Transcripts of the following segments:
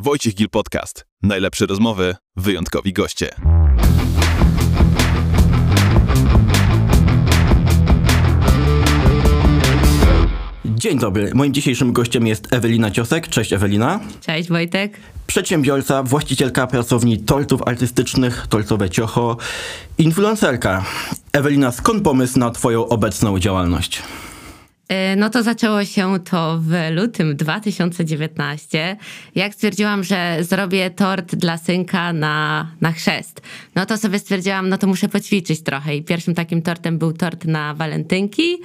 Wojciech Gil Podcast. Najlepsze rozmowy, wyjątkowi goście. Dzień dobry. Moim dzisiejszym gościem jest Ewelina Ciosek. Cześć Ewelina. Cześć Wojtek. Przedsiębiorca, właścicielka pracowni tortów artystycznych, tortowe ciocho, influencerka. Ewelina, skąd pomysł na twoją obecną działalność? E, no to zaczęło się to w lutym 2019, jak stwierdziłam, że zrobię tort dla synka na, na chrzest. No to sobie stwierdziłam, no to muszę poćwiczyć trochę i pierwszym takim tortem był tort na walentynki.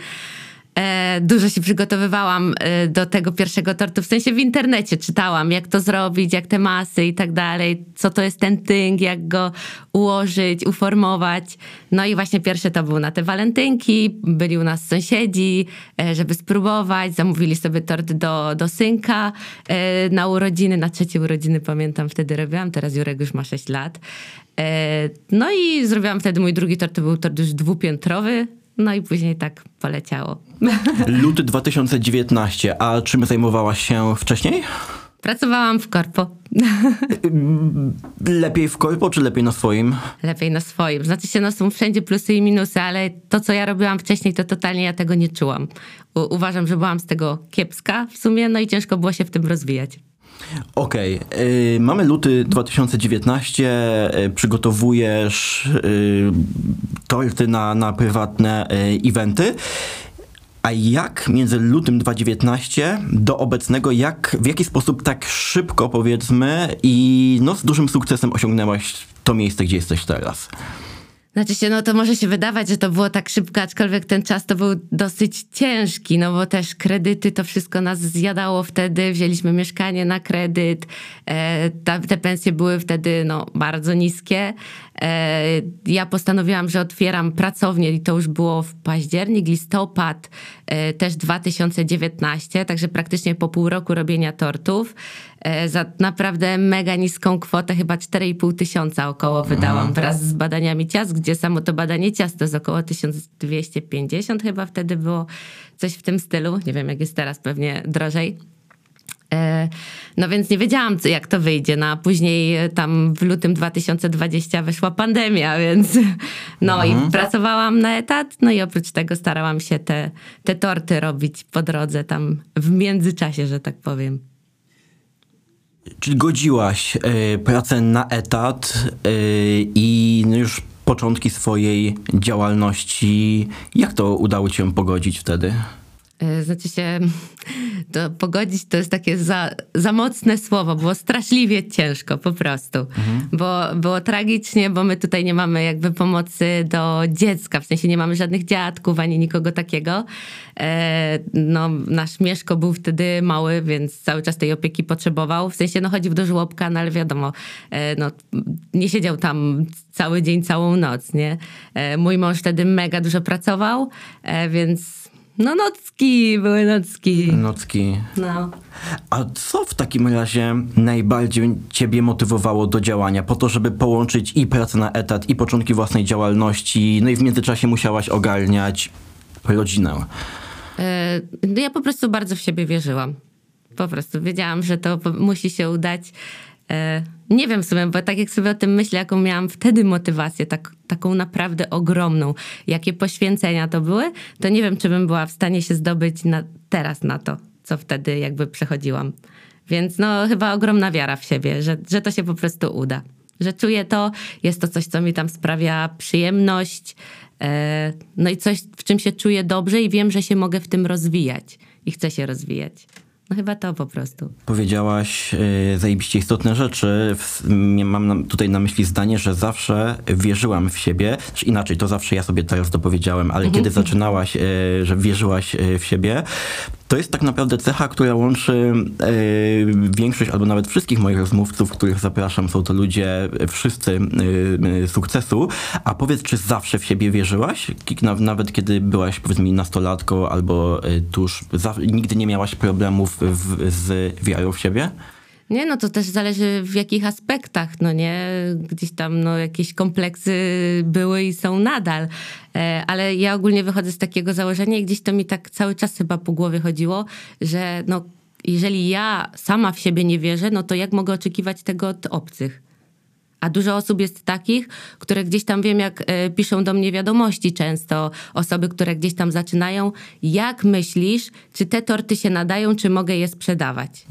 E, dużo się przygotowywałam e, do tego pierwszego tortu, w sensie w internecie czytałam, jak to zrobić, jak te masy i tak dalej, co to jest ten tynk, jak go ułożyć, uformować. No i właśnie pierwsze to był na te walentynki, byli u nas sąsiedzi, e, żeby spróbować, zamówili sobie tort do, do synka na urodziny, na trzecie urodziny pamiętam wtedy robiłam, teraz Jurek już ma 6 lat. No i zrobiłam wtedy mój drugi tort, to był tort już dwupiętrowy, no i później tak poleciało. Luty 2019, a czym zajmowałaś się wcześniej? Pracowałam w korpo. Lepiej w korpo, czy lepiej na swoim? Lepiej na swoim. Znaczy się, no są wszędzie plusy i minusy, ale to, co ja robiłam wcześniej, to totalnie ja tego nie czułam. U uważam, że byłam z tego kiepska w sumie, no i ciężko było się w tym rozwijać. Okej, okay. mamy luty 2019, y, przygotowujesz y, torty na, na prywatne y, eventy. A jak między lutym 2019 do obecnego, jak, w jaki sposób tak szybko powiedzmy i no, z dużym sukcesem osiągnęłaś to miejsce, gdzie jesteś teraz? Znaczy się, no to może się wydawać, że to było tak szybko, aczkolwiek ten czas to był dosyć ciężki, no bo też kredyty, to wszystko nas zjadało wtedy, wzięliśmy mieszkanie na kredyt, e, ta, te pensje były wtedy no, bardzo niskie. E, ja postanowiłam, że otwieram pracownię i to już było w październik, listopad e, też 2019, także praktycznie po pół roku robienia tortów. E, za naprawdę mega niską kwotę, chyba 4,5 tysiąca około wydałam wraz z badaniami ciast, gdzie samo to badanie ciast to jest około 1250 chyba wtedy było coś w tym stylu. Nie wiem jak jest teraz, pewnie drożej. E, no więc nie wiedziałam, jak to wyjdzie. No a później e, tam w lutym 2020 weszła pandemia, więc no mhm. i pracowałam na etat. No i oprócz tego starałam się te, te torty robić po drodze tam w międzyczasie, że tak powiem. Czyli godziłaś y, pracę na etat y, i no już początki swojej działalności. Jak to udało ci się pogodzić wtedy? E, znaczy się, to pogodzić to jest takie za, za mocne słowo, było straszliwie ciężko po prostu. Mhm. Bo było tragicznie, bo my tutaj nie mamy jakby pomocy do dziecka, w sensie nie mamy żadnych dziadków ani nikogo takiego. E, no, nasz Mieszko był wtedy mały, więc cały czas tej opieki potrzebował. W sensie no chodził do żłobka, no ale wiadomo, e, no, nie siedział tam cały dzień, całą noc, nie? Mój mąż wtedy mega dużo pracował, więc no nocki, były nocki. Nocki. No. A co w takim razie najbardziej ciebie motywowało do działania? Po to, żeby połączyć i pracę na etat, i początki własnej działalności, no i w międzyczasie musiałaś ogarniać rodzinę. No ja po prostu bardzo w siebie wierzyłam. Po prostu wiedziałam, że to musi się udać. E, nie wiem w sumie, bo tak jak sobie o tym myślę, jaką miałam wtedy motywację, tak, taką naprawdę ogromną, jakie poświęcenia to były, to nie wiem, czy bym była w stanie się zdobyć na, teraz na to, co wtedy jakby przechodziłam. Więc no chyba ogromna wiara w siebie, że, że to się po prostu uda. Że czuję to, jest to coś, co mi tam sprawia przyjemność, e, no i coś, w czym się czuję dobrze i wiem, że się mogę w tym rozwijać i chcę się rozwijać. No chyba to po prostu. Powiedziałaś yy, zajebiście istotne rzeczy. mam na, tutaj na myśli zdanie, że zawsze wierzyłam w siebie. Czy inaczej, to zawsze ja sobie teraz dopowiedziałem, ale mhm. kiedy zaczynałaś, yy, że wierzyłaś yy, w siebie, to jest tak naprawdę cecha, która łączy większość albo nawet wszystkich moich rozmówców, których zapraszam. Są to ludzie wszyscy sukcesu. A powiedz, czy zawsze w siebie wierzyłaś? Nawet kiedy byłaś powiedzmy nastolatką albo tuż, nigdy nie miałaś problemów w, z wiarą w siebie? Nie, no to też zależy w jakich aspektach, no nie? Gdzieś tam no, jakieś kompleksy były i są nadal. E, ale ja ogólnie wychodzę z takiego założenia i gdzieś to mi tak cały czas chyba po głowie chodziło, że no jeżeli ja sama w siebie nie wierzę, no to jak mogę oczekiwać tego od obcych? A dużo osób jest takich, które gdzieś tam wiem, jak e, piszą do mnie wiadomości często, osoby, które gdzieś tam zaczynają. Jak myślisz, czy te torty się nadają, czy mogę je sprzedawać?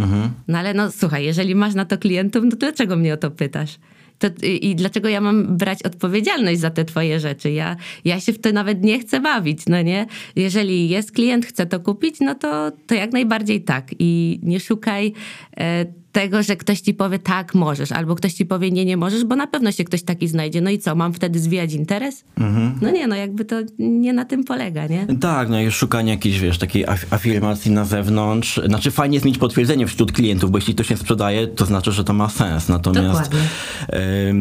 No ale no słuchaj, jeżeli masz na to klientów, no to dlaczego mnie o to pytasz? To, i, I dlaczego ja mam brać odpowiedzialność za te twoje rzeczy? Ja, ja się w to nawet nie chcę bawić, no nie? Jeżeli jest klient, chce to kupić, no to, to jak najbardziej tak. I nie szukaj e, tego, że ktoś ci powie tak, możesz, albo ktoś ci powie nie, nie możesz, bo na pewno się ktoś taki znajdzie. No i co, mam wtedy zwijać interes? No nie, no jakby to nie na tym polega, nie? Tak, no i szukanie jakiejś, wiesz, takiej af- afirmacji na zewnątrz. Znaczy fajnie jest mieć potwierdzenie wśród klientów, bo jeśli ktoś nie sprzedaje, to znaczy, że to ma sens. Natomiast, y,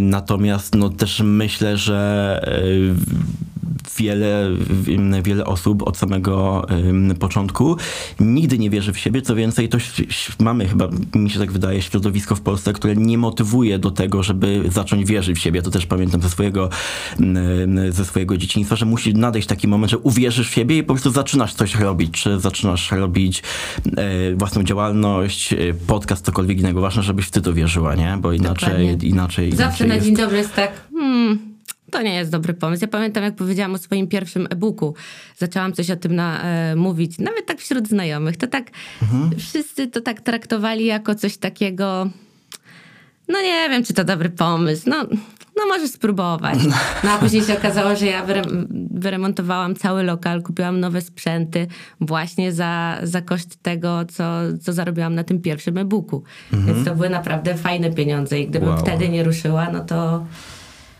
natomiast no też myślę, że y, wiele, wiele osób od samego początku nigdy nie wierzy w siebie. Co więcej, to mamy chyba, mi się tak wydaje, środowisko w Polsce, które nie motywuje do tego, żeby zacząć wierzyć w siebie. To też pamiętam ze swojego, ze swojego dzieciństwa, że musi nadejść taki moment, że uwierzysz w siebie i po prostu zaczynasz coś robić. Czy zaczynasz robić e, własną działalność, e, podcast, cokolwiek innego. Ważne, żebyś w ty to wierzyła, nie? Bo inaczej, Dokładnie. inaczej, Zawsze inaczej na jest. dzień dobry jest tak, hmm, to nie jest dobry pomysł. Ja pamiętam, jak powiedziałam o swoim pierwszym e-booku. Zaczęłam coś o tym na, e, mówić, nawet tak wśród znajomych. To tak, wszyscy to tak traktowali jako coś takiego, no nie wiem, czy to dobry pomysł. No, no możesz spróbować. No a później się okazało, że ja wyre- wyremontowałam cały lokal, kupiłam nowe sprzęty właśnie za, za koszt tego, co, co zarobiłam na tym pierwszym e-booku. Więc to były naprawdę fajne pieniądze i gdybym Wow. wtedy nie ruszyła, no to...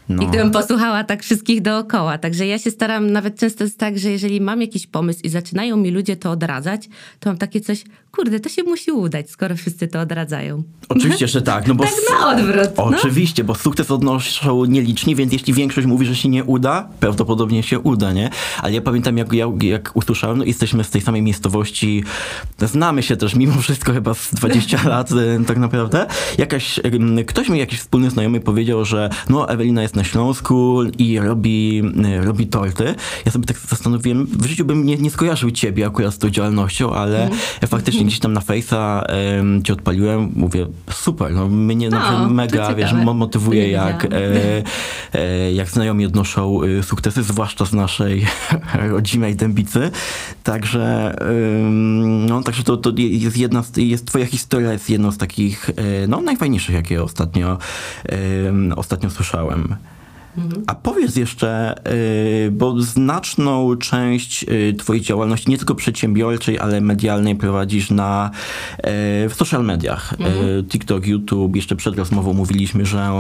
No. I gdybym posłuchała tak wszystkich dookoła. Także ja się staram, nawet często jest tak, że jeżeli mam jakiś pomysł i zaczynają mi ludzie to odradzać, to mam takie coś, kurde, to się musi udać, skoro wszyscy to odradzają. Oczywiście, że tak. No bo Tak na odwrót. No. Oczywiście, bo sukces odnoszą nieliczni, więc jeśli większość mówi, że się nie uda, prawdopodobnie się uda, nie? Ale ja pamiętam, jak, ja, jak usłyszałem, no jesteśmy z tej samej miejscowości, znamy się też mimo wszystko chyba z 20 lat e, tak naprawdę. Jakaś, ktoś mi, jakiś wspólny znajomy powiedział, że no Ewelina jest na Śląsku i robi, e, robi torty. Ja sobie tak zastanowiłem, w życiu bym nie, nie skojarzył ciebie akurat z tą działalnością, ale ja faktycznie gdzieś tam na Face'a em, cię odpaliłem, mówię, super, no mnie No, naprawdę to mega, wiesz, motywuje jak, e, e, jak znajomi odnoszą e, sukcesy, zwłaszcza z naszej rodzimej Dębicy. Także, ym, no, także to, to jest jedna z, jest, twoja historia jest jedną z takich, e, no, najfajniejszych, jakie ostatnio, ostatnio słyszałem. A powiedz jeszcze, y, bo znaczną część y, twojej działalności, nie tylko przedsiębiorczej, ale medialnej prowadzisz na, y, w social mediach. Y, TikTok, YouTube, jeszcze przed rozmową mówiliśmy, że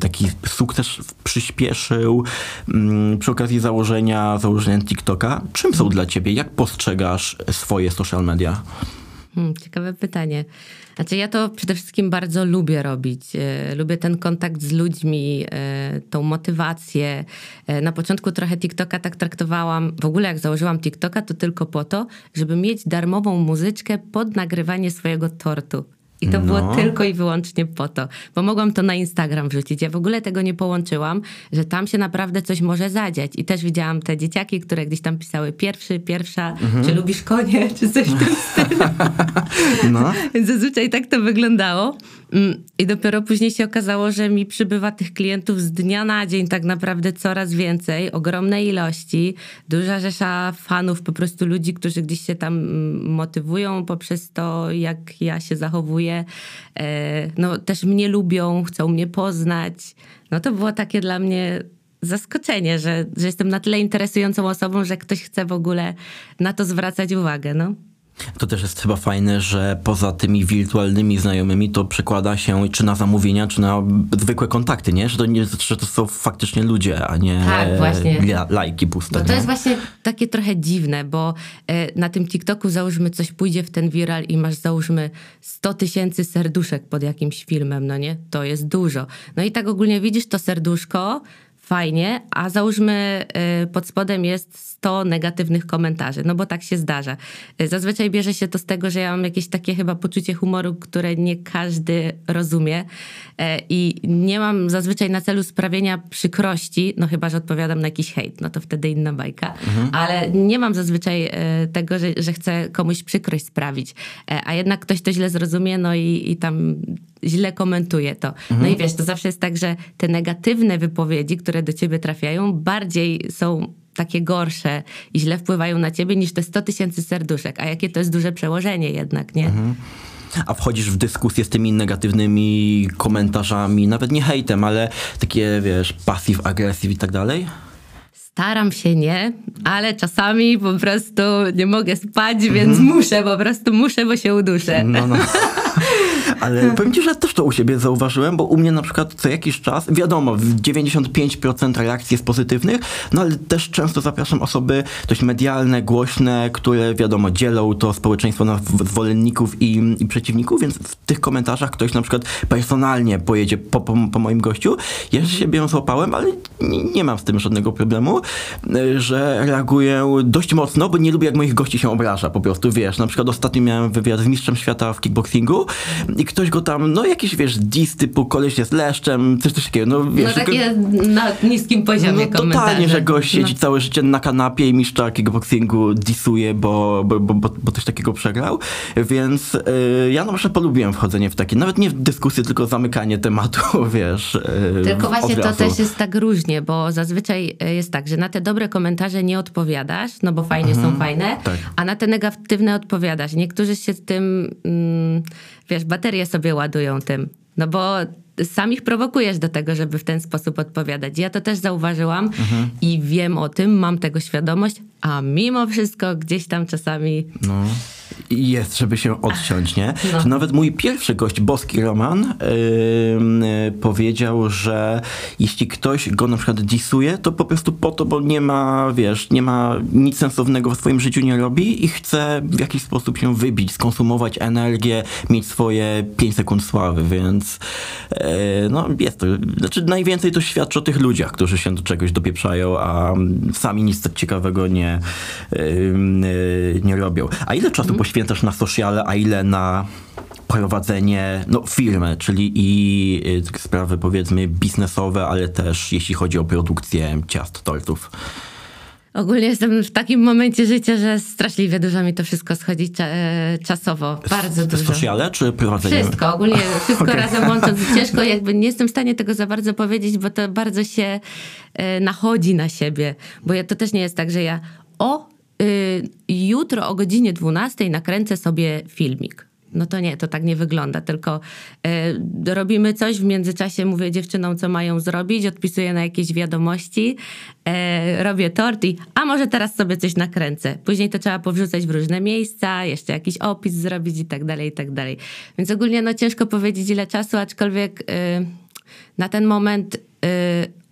taki sukces przyspieszył mm, przy okazji założenia, założenia TikToka. Czym są dla ciebie? Jak postrzegasz swoje social media? Hmm, ciekawe pytanie. Znaczy ja to przede wszystkim bardzo lubię robić. E, lubię ten kontakt z ludźmi, e, tą motywację. E, na początku trochę TikToka tak traktowałam, w ogóle jak założyłam TikToka, to tylko po to, żeby mieć darmową muzyczkę pod nagrywanie swojego tortu. I to No. było tylko i wyłącznie po to, bo mogłam to na Instagram wrzucić. Ja w ogóle tego nie połączyłam, że tam się naprawdę coś może zadziać. I też widziałam te dzieciaki, które gdzieś tam pisały pierwszy, pierwsza, czy lubisz konie, czy coś w tym stylu. No. Zazwyczaj tak to wyglądało. Mm, I dopiero później się okazało, że mi przybywa tych klientów z dnia na dzień tak naprawdę coraz więcej, ogromne ilości, duża rzesza fanów, po prostu ludzi, którzy gdzieś się tam mm, motywują poprzez to, jak ja się zachowuję. E, No też mnie lubią, chcą mnie poznać. No to było takie dla mnie zaskoczenie, że, że jestem na tyle interesującą osobą, że ktoś chce w ogóle na to zwracać uwagę. No. To też jest chyba fajne, że poza tymi wirtualnymi znajomymi to przekłada się czy na zamówienia, czy na zwykłe kontakty, nie? Że to, nie, że to są faktycznie ludzie, a nie Tak, właśnie. la, lajki puste. No to nie? jest właśnie takie trochę dziwne, bo e, na tym TikToku załóżmy coś pójdzie w ten viral i masz załóżmy 100 tysięcy serduszek pod jakimś filmem, no nie? To jest dużo. No i tak ogólnie widzisz to serduszko fajnie, a załóżmy y, pod spodem jest 100 negatywnych komentarzy, no bo tak się zdarza. Y, Zazwyczaj bierze się to z tego, że ja mam jakieś takie chyba poczucie humoru, które nie każdy rozumie e, i nie mam zazwyczaj na celu sprawienia przykrości, no chyba, że odpowiadam na jakiś hejt, no to wtedy inna bajka, ale nie mam zazwyczaj tego, że, że chcę komuś przykrość sprawić, a jednak ktoś to źle zrozumie, no i, i tam źle komentuje to. No i wiesz, to zawsze jest tak, że te negatywne wypowiedzi, które do ciebie trafiają, bardziej są takie gorsze i źle wpływają na ciebie niż te 100 tysięcy serduszek. A jakie to jest duże przełożenie jednak, nie? A wchodzisz w dyskusję z tymi negatywnymi komentarzami, nawet nie hejtem, ale takie, wiesz, passive, aggressive i tak dalej? Staram się nie, ale czasami po prostu nie mogę spać, więc muszę, po prostu muszę, bo się uduszę. No, no. Ale powiem ci, że też to u siebie zauważyłem, bo u mnie na przykład co jakiś czas, wiadomo, w 95% reakcji jest pozytywnych, no ale też często zapraszam osoby dość medialne, głośne, które wiadomo, dzielą to społeczeństwo na zwolenników i, i przeciwników, więc w tych komentarzach ktoś na przykład personalnie pojedzie po, po, po moim gościu. Ja się siebie złapałem, ale nie, nie mam z tym żadnego problemu, y, że reaguję dość mocno, bo nie lubię jak moich gości się obraża po prostu, wiesz, na przykład ostatnio miałem wywiad z mistrzem świata w kickboxingu i ktoś go tam, no jakiś, wiesz, dis typu koleś jest leszczem, coś, coś takiego, no wiesz. No takie na niskim poziomie no totalnie, że gość siedzi No. całe życie na kanapie i mistrza kickboxingu disuje, bo, bo, bo, bo, coś takiego przegrał. Więc y, ja na przykład polubiłem wchodzenie w takie, nawet nie w dyskusję, tylko zamykanie tematu, wiesz. y, Tylko właśnie to też jest tak różnie, bo zazwyczaj e, jest tak, że na te dobre komentarze nie odpowiadasz, no bo fajnie są fajne, tak. a na te negatywne odpowiadasz. Niektórzy się z tym, mm, wiesz, baterie sobie ładują tym, no bo sam ich prowokujesz do tego, żeby w ten sposób odpowiadać. Ja to też zauważyłam i wiem o tym, mam tego świadomość, a mimo wszystko gdzieś tam czasami No. Jest, żeby się odciąć, nie? No. Nawet mój pierwszy gość, Boski Roman, ym, y, powiedział, że jeśli ktoś go na przykład disuje, to po prostu po to, bo nie ma, wiesz, nie ma nic sensownego w swoim życiu nie robi i chce w jakiś sposób się wybić, skonsumować energię, mieć swoje 5 sekund sławy, więc e, no jest to, znaczy najwięcej to świadczy o tych ludziach, którzy się do czegoś dopieprzają, a sami nic tak ciekawego nie, ym, y, nie robią. A ile czasu poświęcasz na sociale, a ile na prowadzenie no, firmy, czyli i y, sprawy powiedzmy biznesowe, ale też jeśli chodzi o produkcję ciast, tortów. Ogólnie jestem w takim momencie życia, że straszliwie dużo mi to wszystko schodzi cza- e, czasowo. Bardzo dużo. Sociale czy prowadzenie? Wszystko, ogólnie wszystko Okej. razem łącząc. Ciężko, jakby nie jestem w stanie tego za bardzo powiedzieć, bo to bardzo się e, nachodzi na siebie. Bo ja, to też nie jest tak, że ja o, jutro o godzinie 12 nakręcę sobie filmik. No to nie, to tak nie wygląda, tylko e, robimy coś, w międzyczasie mówię dziewczynom, co mają zrobić, odpisuję na jakieś wiadomości, e, robię tort i a może teraz sobie coś nakręcę. Później to trzeba powrzucać w różne miejsca, jeszcze jakiś opis zrobić i tak dalej, i tak dalej. Więc ogólnie no ciężko powiedzieć ile czasu, aczkolwiek e, na ten moment y,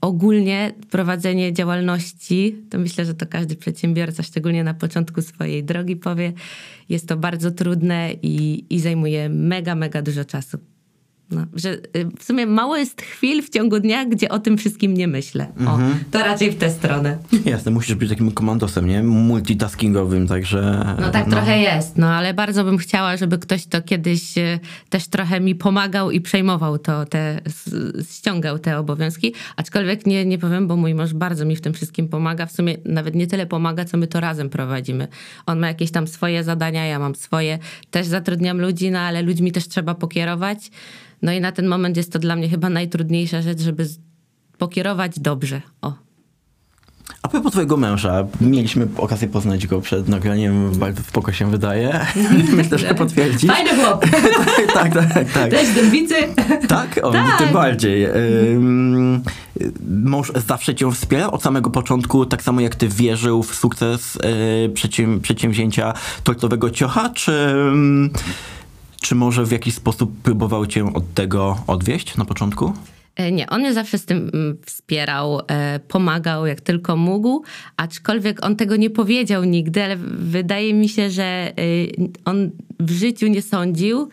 ogólnie prowadzenie działalności, to myślę, że to każdy przedsiębiorca, szczególnie na początku swojej drogi powie, jest to bardzo trudne i, i zajmuje mega, mega dużo czasu. No, że y, w sumie mało jest chwil w ciągu dnia, gdzie o tym wszystkim nie myślę. O, to raczej w tę stronę. Jasne, musisz być takim komandosem, nie? Multitaskingowym, także... No tak trochę jest, no ale bardzo bym chciała, żeby ktoś to kiedyś e, też trochę mi pomagał i przejmował to, te, ściągał te obowiązki. Aczkolwiek nie, nie powiem, bo mój mąż bardzo mi w tym wszystkim pomaga. W sumie nawet nie tyle pomaga, co my to razem prowadzimy. On ma jakieś tam swoje zadania, ja mam swoje. Też zatrudniam ludzi, no ale ludźmi też trzeba pokierować. No i na ten moment jest to dla mnie chyba najtrudniejsza rzecz, żeby pokierować dobrze. O. A propos twojego męża, mieliśmy okazję poznać go przed nagraniem, bardzo spoko się wydaje. Myślę, że potwierdzi. Fajny chłop! tak, tak, tak. Też dębicy! Tak? O, Tak. tym bardziej. Mąż zawsze cię wspierał od samego początku, tak samo jak ty wierzył w sukces y, przedsięw- przedsięwzięcia tortowego ciocha, czy, czy może w jakiś sposób próbował cię od tego odwieść na początku? E, Nie, on mnie zawsze z tym mm, wspierał, e, pomagał jak tylko mógł, aczkolwiek on tego nie powiedział nigdy, ale wydaje mi się, że e, on w życiu nie sądził,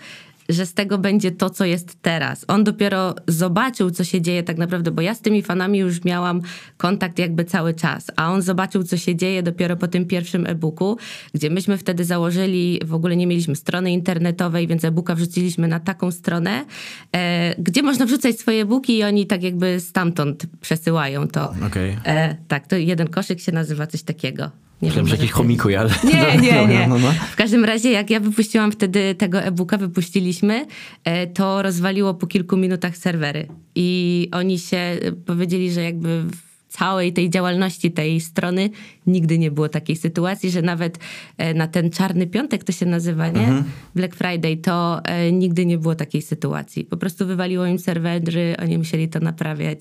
że z tego będzie to, co jest teraz. On dopiero zobaczył, co się dzieje tak naprawdę, bo ja z tymi fanami już miałam kontakt jakby cały czas, a on zobaczył, co się dzieje dopiero po tym pierwszym e-booku, gdzie myśmy wtedy założyli, w ogóle nie mieliśmy strony internetowej, więc e-booka wrzuciliśmy na taką stronę, e, gdzie można wrzucać swoje e-booki i oni tak jakby stamtąd przesyłają to. Okej. E, tak, to jeden koszyk się nazywa coś takiego. Nie Myślałem, że jakiś chomikuj, ale... nie, nie, Dobra, nie. No, no. W każdym razie, jak ja wypuściłam wtedy tego e-booka, wypuściliśmy, e, to rozwaliło po kilku minutach serwery. I oni się e, powiedzieli, że jakby w całej tej działalności tej strony nigdy nie było takiej sytuacji, że nawet e, na ten czarny piątek to się nazywa, nie? Mhm. Black Friday, to e, nigdy nie było takiej sytuacji. Po prostu wywaliło im serwery, oni musieli to naprawiać.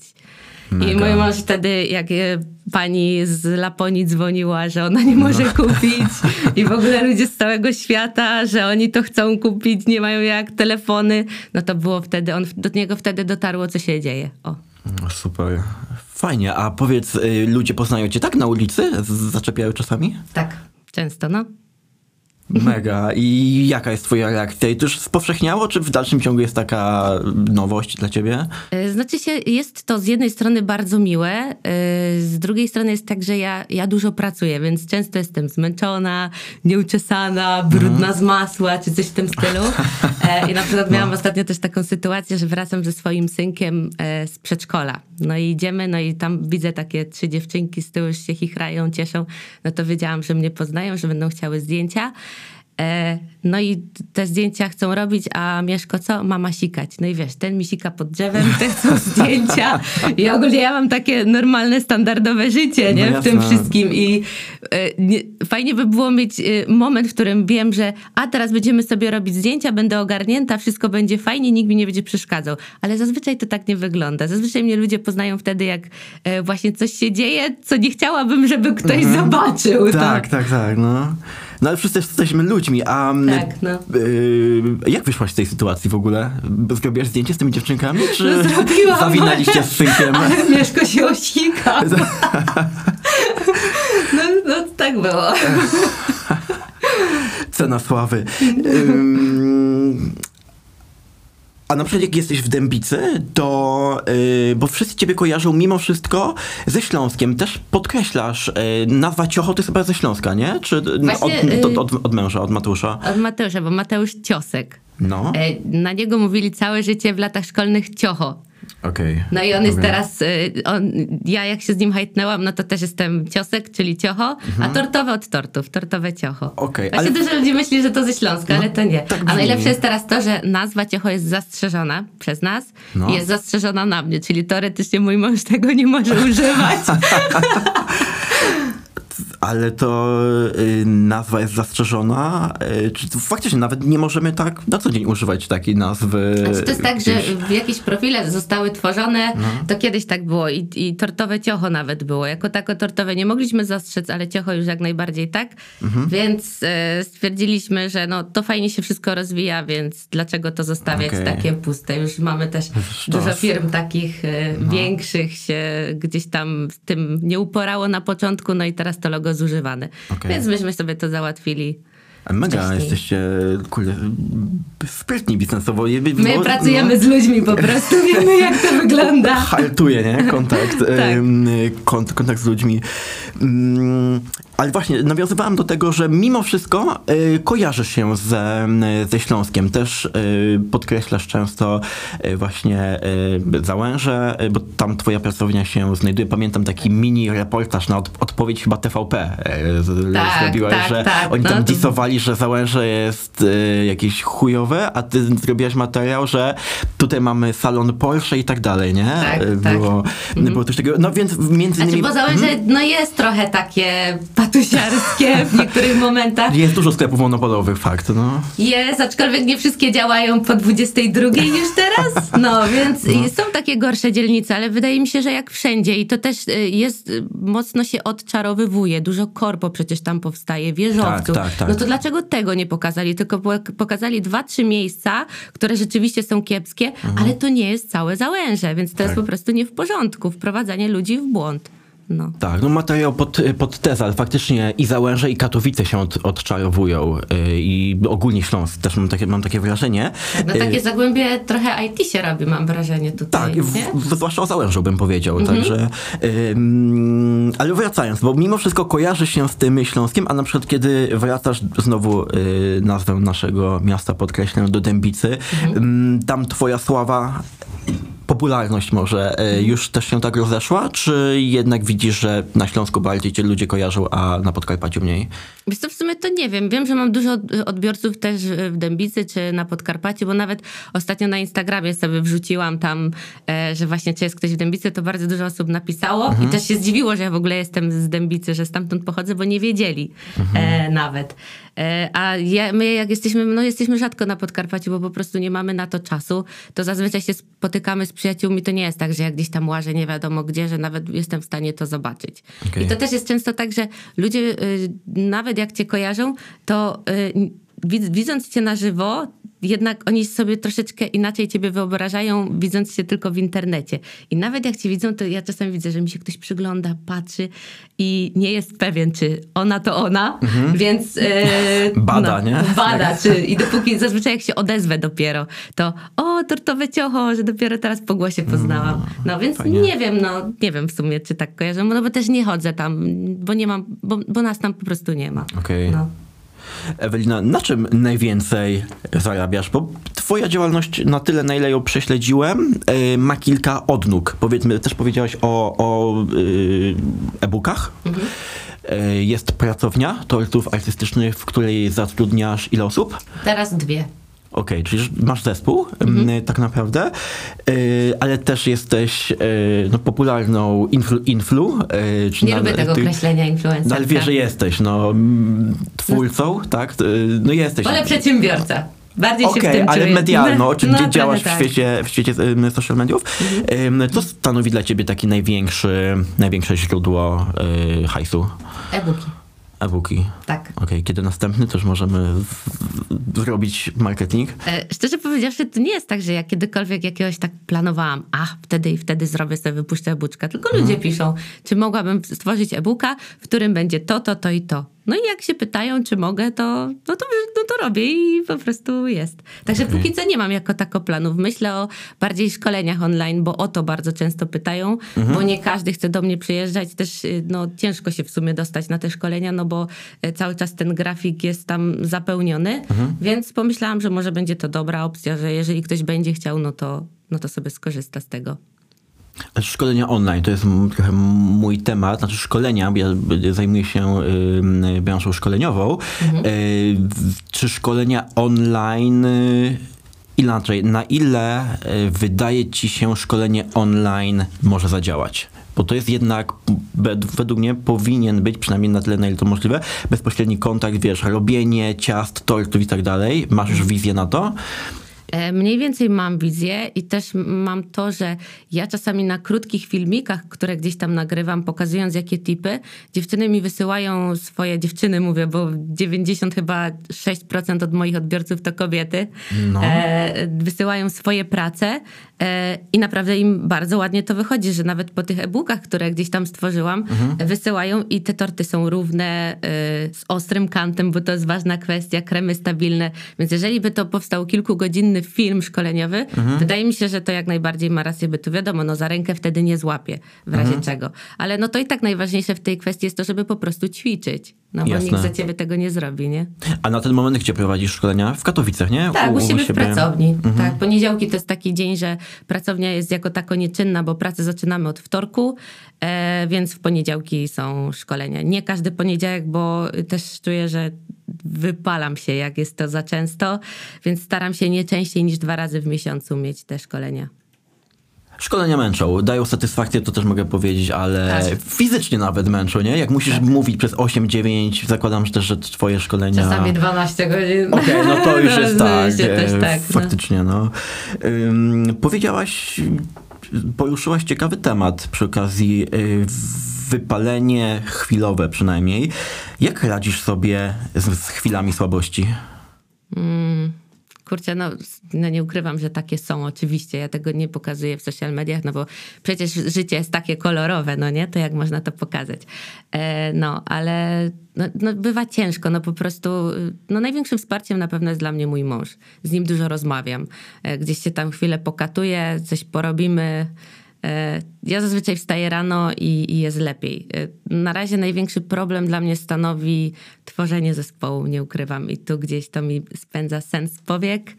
I Mega. mój mąż wtedy, jak e, pani z Laponii dzwoniła, że ona nie może kupić i w ogóle ludzie z całego świata, że oni to chcą kupić, nie mają jak telefony, no to było wtedy, on, do niego wtedy dotarło, co się dzieje. O. No, Super. Fajnie. A powiedz, y, ludzie poznają cię tak na ulicy? Zaczepiają czasami? Tak, często, no. Mega. I jaka jest twoja reakcja? I to już spowszechniało, czy w dalszym ciągu jest taka nowość dla ciebie? E, Znaczy się, jest to z jednej strony bardzo miłe, e, z drugiej strony jest tak, że ja, ja dużo pracuję, więc często jestem zmęczona, nieuczesana, brudna z masła, czy coś w tym stylu. E, I na przykład miałam ostatnio też taką sytuację, że wracam ze swoim synkiem z przedszkola. No i idziemy, no i tam widzę takie trzy dziewczynki z tyłu już się chichrają, cieszą. No to wiedziałam, że mnie poznają, że będą chciały zdjęcia. E, No i te zdjęcia chcą robić, a Mieszko co? Mama sikać. No i wiesz, ten mi sika pod drzewem, te chcą zdjęcia. I ogólnie ja mam takie normalne, standardowe życie, nie? No w tym wszystkim. I e, nie, fajnie by było mieć e, moment, w którym wiem, że a teraz będziemy sobie robić zdjęcia, będę ogarnięta, wszystko będzie fajnie, nikt mi nie będzie przeszkadzał. Ale zazwyczaj to tak nie wygląda. Zazwyczaj mnie ludzie poznają wtedy, jak właśnie coś się dzieje, co nie chciałabym, żeby ktoś zobaczył. to. Tak, tak, tak, no. No ale wszyscy jesteśmy ludźmi, a... mm, Tak, no. y, jak wyszłaś z tej sytuacji w ogóle? Zrobiłaś zdjęcie z tymi dziewczynkami, czy No, zrobiłam. zawinęliście z synkiem? Ale Mieszko się osika. No, no tak było. Cena sławy. A na przykład jak jesteś w Dębicy, to, yy, bo wszyscy ciebie kojarzą mimo wszystko ze Śląskiem, też podkreślasz, yy, nazwa Ciocho to jest chyba ze Śląska, nie? Czy yy, Właśnie, od, yy, od, od, od męża, od Mateusza? Od Mateusza, bo Mateusz Ciosek. No, E, Na niego mówili całe życie w latach szkolnych Ciocho. Okej. No i on jest Dobra. teraz, y, on, ja jak się z nim hajtnęłam, no to też jestem Ciosek, czyli Ciocho, a tortowe od tortów, tortowe Ciocho. Mhm. Okej, Właśnie ale- dużo ludzi myśli, że to ze Śląska, ale to nie. tak a najlepsze jest teraz to, że nazwa Ciocho jest zastrzeżona przez nas No. i jest zastrzeżona na mnie, czyli teoretycznie mój mąż tego nie może używać. Ale to y, nazwa jest zastrzeżona, y, czy faktycznie nawet nie możemy tak na co dzień używać takiej nazwy? Znaczy to jest tak, że gdzieś? w jakieś profile zostały tworzone, No. to kiedyś tak było i, i tortowe ciocho nawet było. Jako tako tortowe nie mogliśmy zastrzec, ale ciocho już jak najbardziej tak. Mhm. Więc e, stwierdziliśmy, że no, to fajnie się wszystko rozwija, więc dlaczego to zostawiać Okej. takie puste? Już mamy też Sztos. dużo firm takich e, większych się gdzieś tam z tym nie uporało na początku, no i teraz to logo zużywane. Okej. Więc myśmy sobie to załatwili. Mega, wcześniej. jesteście kurde, sprytni biznesowo. My Bo- pracujemy no. z ludźmi po prostu, wiemy jak to wygląda. haltuje, nie? Kontakt, Tak. kont, kontakt z ludźmi. Mm, ale właśnie, nawiązywałem do tego, że mimo wszystko y, kojarzysz się ze, ze Śląskiem. Też y, podkreślasz często y, właśnie y, Załęże, y, bo tam twoja pracownia się znajduje. Pamiętam taki mini reportaż na od, odpowiedź chyba TVP y, z- Tak, zrobiłaś, tak, że tak. oni No tam to- disowali, że Załęże jest y, jakieś chujowe, a ty zrobiłaś materiał, że tutaj mamy salon Porsche i tak dalej, nie? Tak, Y, tak. było, było coś takiego. No więc między Znaczy, innymi... bo załęże no jest trochę takie patusiarskie w niektórych momentach. Jest dużo sklepów monopolowych, fakt, no. Jest, aczkolwiek nie wszystkie działają po 22 już teraz. No, więc i są takie gorsze dzielnice, ale wydaje mi się, że jak wszędzie i to też y, jest, y, mocno się odczarowywuje. Dużo korpo przecież tam powstaje, wieżowców. Tak, tak, tak. No to dlaczego tego nie pokazali? Tylko po- pokazali dwa, trzy miejsca, które rzeczywiście są kiepskie, ale to nie jest całe załęże, więc to jest Tak. po prostu nie w porządku. Wprowadzanie ludzi w błąd. No. Tak, no materiał pod, pod tezę, ale faktycznie i Załęże i Katowice się od, odczarowują y, i ogólnie Śląsk też mam takie, mam takie wrażenie. No takie zagłębie trochę IT się robi, mam wrażenie tutaj, Tak, w, zwłaszcza o Załężu bym powiedział, Mhm. także... ym, ale wracając, bo mimo wszystko kojarzy się z tym Śląskiem, a na przykład kiedy wracasz, znowu y, nazwę naszego miasta podkreślę, do Dębicy, Mhm. tam twoja sława popularność może y, Mhm. już też się tak rozeszła, czy jednak widzisz, że na Śląsku bardziej cię ludzie kojarzą, a na Podkarpaciu mniej? Wiesz co, w sumie to nie wiem. Wiem, że mam dużo od- odbiorców też w Dębicy czy na Podkarpaciu, bo nawet ostatnio na Instagramie sobie wrzuciłam tam, e, że właśnie czy jest ktoś w Dębicy, to bardzo dużo osób napisało i też się zdziwiło, że ja w ogóle jestem z Dębicy, że stamtąd pochodzę, bo nie wiedzieli e, nawet. E, a ja, my jak jesteśmy, no jesteśmy rzadko na Podkarpaciu, bo po prostu nie mamy na to czasu, to zazwyczaj się spotykamy z przyjaciółmi. To nie jest tak, że jak gdzieś tam łażę nie wiadomo gdzie, że nawet jestem w stanie to zobaczyć. Okej. I to też jest często tak, że ludzie y, nawet jak cię kojarzą, to y, widz- widząc cię na żywo, jednak oni sobie troszeczkę inaczej ciebie wyobrażają, widząc cię tylko w internecie. I nawet jak cię widzą, to ja czasem widzę, że mi się ktoś przygląda, patrzy i nie jest pewien, czy ona to ona, więc... y, Mhm. Bada, nie? Bada, czy, i dopóki zazwyczaj jak się odezwę dopiero, to o, tortowe ciocho, że dopiero teraz po głosie poznałam. No więc fajnie. nie wiem, no nie wiem w sumie, czy tak kojarzę, no bo też nie chodzę tam, bo nie mam, bo, bo nas tam po prostu nie ma. Okej. No. Ewelina, na czym najwięcej zarabiasz? Bo twoja działalność na tyle, na ile ją prześledziłem, y, ma kilka odnóg. Powiedzmy, też powiedziałaś o, o y, e-bookach. Y, Jest pracownia tortów artystycznych, w której zatrudniasz ile osób? Teraz dwie. Okej, czyli masz zespół, y, tak naprawdę, y, ale też jesteś y, no, popularną influ, influ y, czy Nie na- lubię tego ty- określenia influencerka. no, ale wiesz, że jesteś, no, twórcą, tak? Y, No jesteś. Wolę przedsiębiorca. Bardziej się w tym ale czuję. medialno, czy No, gdzie trochę działasz w tak. świecie, w świecie social mediów, ym, co stanowi dla ciebie taki największy, największe źródło y, hajsu? E-booki, E-booki. tak. Okej, kiedy następny też możemy zrobić marketing? E, Szczerze powiedziawszy, to nie jest tak, że ja kiedykolwiek jakiegoś tak planowałam, a wtedy i wtedy zrobię sobie, wypuszczę e-booczka. Tylko Mhm. ludzie piszą, czy mogłabym stworzyć e-booka, w którym będzie to, to, to i to. No i jak się pytają, czy mogę, to, no to, no to robię i po prostu jest. Także póki co nie mam jako tako planów. Myślę o bardziej szkoleniach online, bo o to bardzo często pytają, Mhm. bo nie każdy chce do mnie przyjeżdżać. Też y, no, ciężko się w sumie dostać na te szkolenia, no bo y, cały czas ten grafik jest tam zapełniony, Mhm. więc pomyślałam, że może będzie to dobra opcja, że jeżeli ktoś będzie chciał, no to, no to sobie skorzysta z tego. Szkolenia online to jest trochę mój temat, znaczy szkolenia, bo ja zajmuję się branżą szkoleniową. Mhm. W- czy szkolenia online, y, inaczej, na ile y, wydaje ci się szkolenie online może zadziałać? Bo to jest jednak, wed- według mnie, powinien być, przynajmniej na tyle, na ile to możliwe, bezpośredni kontakt, wiesz, robienie ciast, tortów i tak dalej. Masz już wizję na to? E, Mniej więcej mam wizję i też mam to, że ja czasami na krótkich filmikach, które gdzieś tam nagrywam, pokazując jakie tipy, dziewczyny mi wysyłają swoje, dziewczyny mówię, bo 90 chyba 6% od moich odbiorców to kobiety, No. e, wysyłają swoje prace i naprawdę im bardzo ładnie to wychodzi, że nawet po tych e-bookach, które gdzieś tam stworzyłam, wysyłają i te torty są równe, e, z ostrym kantem, bo to jest ważna kwestia, kremy stabilne, więc jeżeli by to powstał kilkugodzinny film szkoleniowy, wydaje mi się, że to jak najbardziej ma rację bytu. Wiadomo, no za rękę wtedy nie złapie, w razie czego. Ale no to i tak najważniejsze w tej kwestii jest to, żeby po prostu ćwiczyć. No bo Jasne. nikt za ciebie tego nie zrobi, nie? A na ten moment gdzie prowadzisz szkolenia? W Katowicach, nie? Tak, u, siebie w siebie. pracowni. Tak, poniedziałki to jest taki dzień, że pracownia jest jako tako nieczynna, bo pracę zaczynamy od wtorku, e, więc w poniedziałki są szkolenia. Nie każdy poniedziałek, bo też czuję, że wypalam się, jak jest to za często, więc staram się nie częściej niż dwa razy w miesiącu mieć te szkolenia. Szkolenia męczą, dają satysfakcję, to też mogę powiedzieć, ale Tak. fizycznie nawet męczą, nie? Jak musisz mówić przez 8-9, zakładam że też, że twoje szkolenia... Czasami 12 godzin. Okej, no to już jest tak, e, tak no. faktycznie, no. Ym, powiedziałaś, poruszyłaś ciekawy temat przy okazji y, wypalenie chwilowe przynajmniej. Jak radzisz sobie z, z chwilami słabości? Kurczę, no, no nie ukrywam, że takie są oczywiście. Ja tego nie pokazuję w social mediach, no bo przecież życie jest takie kolorowe, no nie? To jak można to pokazać? E, no, ale no, no, bywa ciężko, no po prostu, no największym wsparciem na pewno jest dla mnie mój mąż. Z nim dużo rozmawiam. E, gdzieś się tam chwilę pokatuję, coś porobimy. E, ja zazwyczaj wstaję rano i, i, jest lepiej. E, na razie największy problem dla mnie stanowi tworzenie zespołu, nie ukrywam. I tu gdzieś to mi spędza sens powiek.